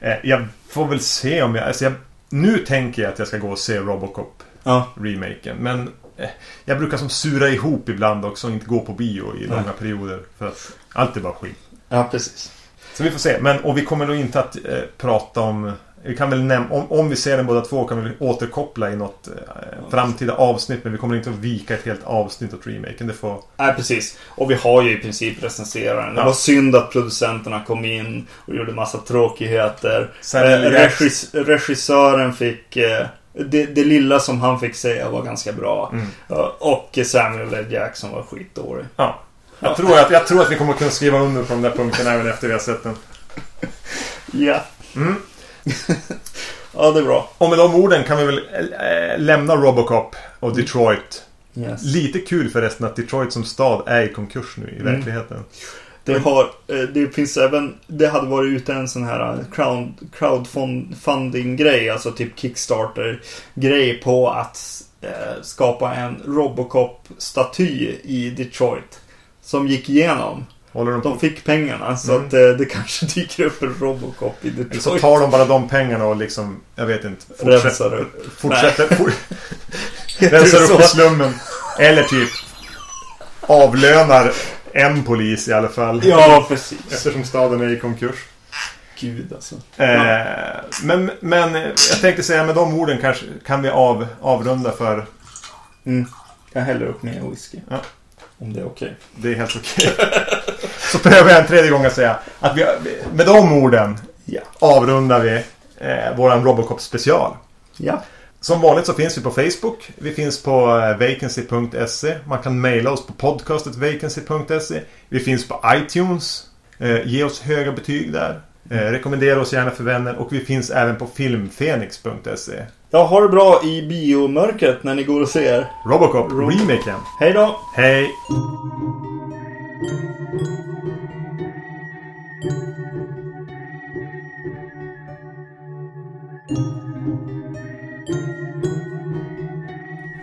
Eh, Jag får väl se om jag... Alltså jag nu tänker jag att jag ska gå och se Robocop Ja, remaken. Men eh, jag brukar som sura ihop ibland också och inte gå på bio i Nej. långa perioder. För att allt är bara skit. ja precis. Så vi får se. Men, och vi kommer nog inte att eh, prata om... Vi kan väl näm- om, om vi ser den båda två kan vi återkoppla i något eh, framtida avsnitt. Men vi kommer inte att vika ett helt avsnitt åt remaken. Det får... Nej, precis. Och vi har ju i princip recenserat den. Det Ja. var synd att producenterna kom in och gjorde massa tråkigheter. Samuel Eh, regis- regissören fick... Eh, det, det lilla som han fick säga var ganska bra. Mm. Ja, Och Samuel L. Jackson var skitdålig. Ja. Jag tror, att, jag tror att vi kommer att kunna skriva under på de där punkterna även efter vi har sett den. Ja. Mm. Ja, det är bra. Och med de orden kan vi väl äh, lämna Robocop och Detroit. Yes. Lite kul förresten att Detroit som stad är i konkurs nu i Mm. verkligheten. Det, har, eh, det finns även, det hade varit ute en sån här eh, crowd, crowdfunding-grej, alltså typ Kickstarter-grej på att eh, skapa en Robocop-staty i Detroit. Som gick igenom. Håller de på? De fick pengarna så Mm. att eh, det kanske dyker upp en Robocop i Detroit. så tar de bara de pengarna och liksom, jag vet inte. Rensar upp. Fortsätter. For, rensar upp i slummen. Eller typ avlönar en polis i alla fall. Ja, precis. Eftersom staden är i konkurs. Gud alltså. Eh, men, men eh, jag tänkte säga med de orden kanske kan vi av, avrunda för Mm. Jag häller upp mer whisky. Ja. Om det är okej. det är helt okej. Så prövar jag en tredje gång att säga att vi, med de orden Ja. avrundar vi eh, våran Robocop special. Ja. Som vanligt så finns vi på Facebook. Vi finns på eh, vacancy.se. Man kan mejla oss på podcastet vacancy.se. Vi finns på iTunes. Eh, ge oss höga betyg där. Eh, rekommendera oss gärna för vänner. Och vi finns även på filmfenix.se. Ja, ha det bra i biomörkret när ni går och ser. Robocop, Rob- remaken. Hej då! Hej!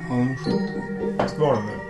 Ja. Ska vi ha den nu?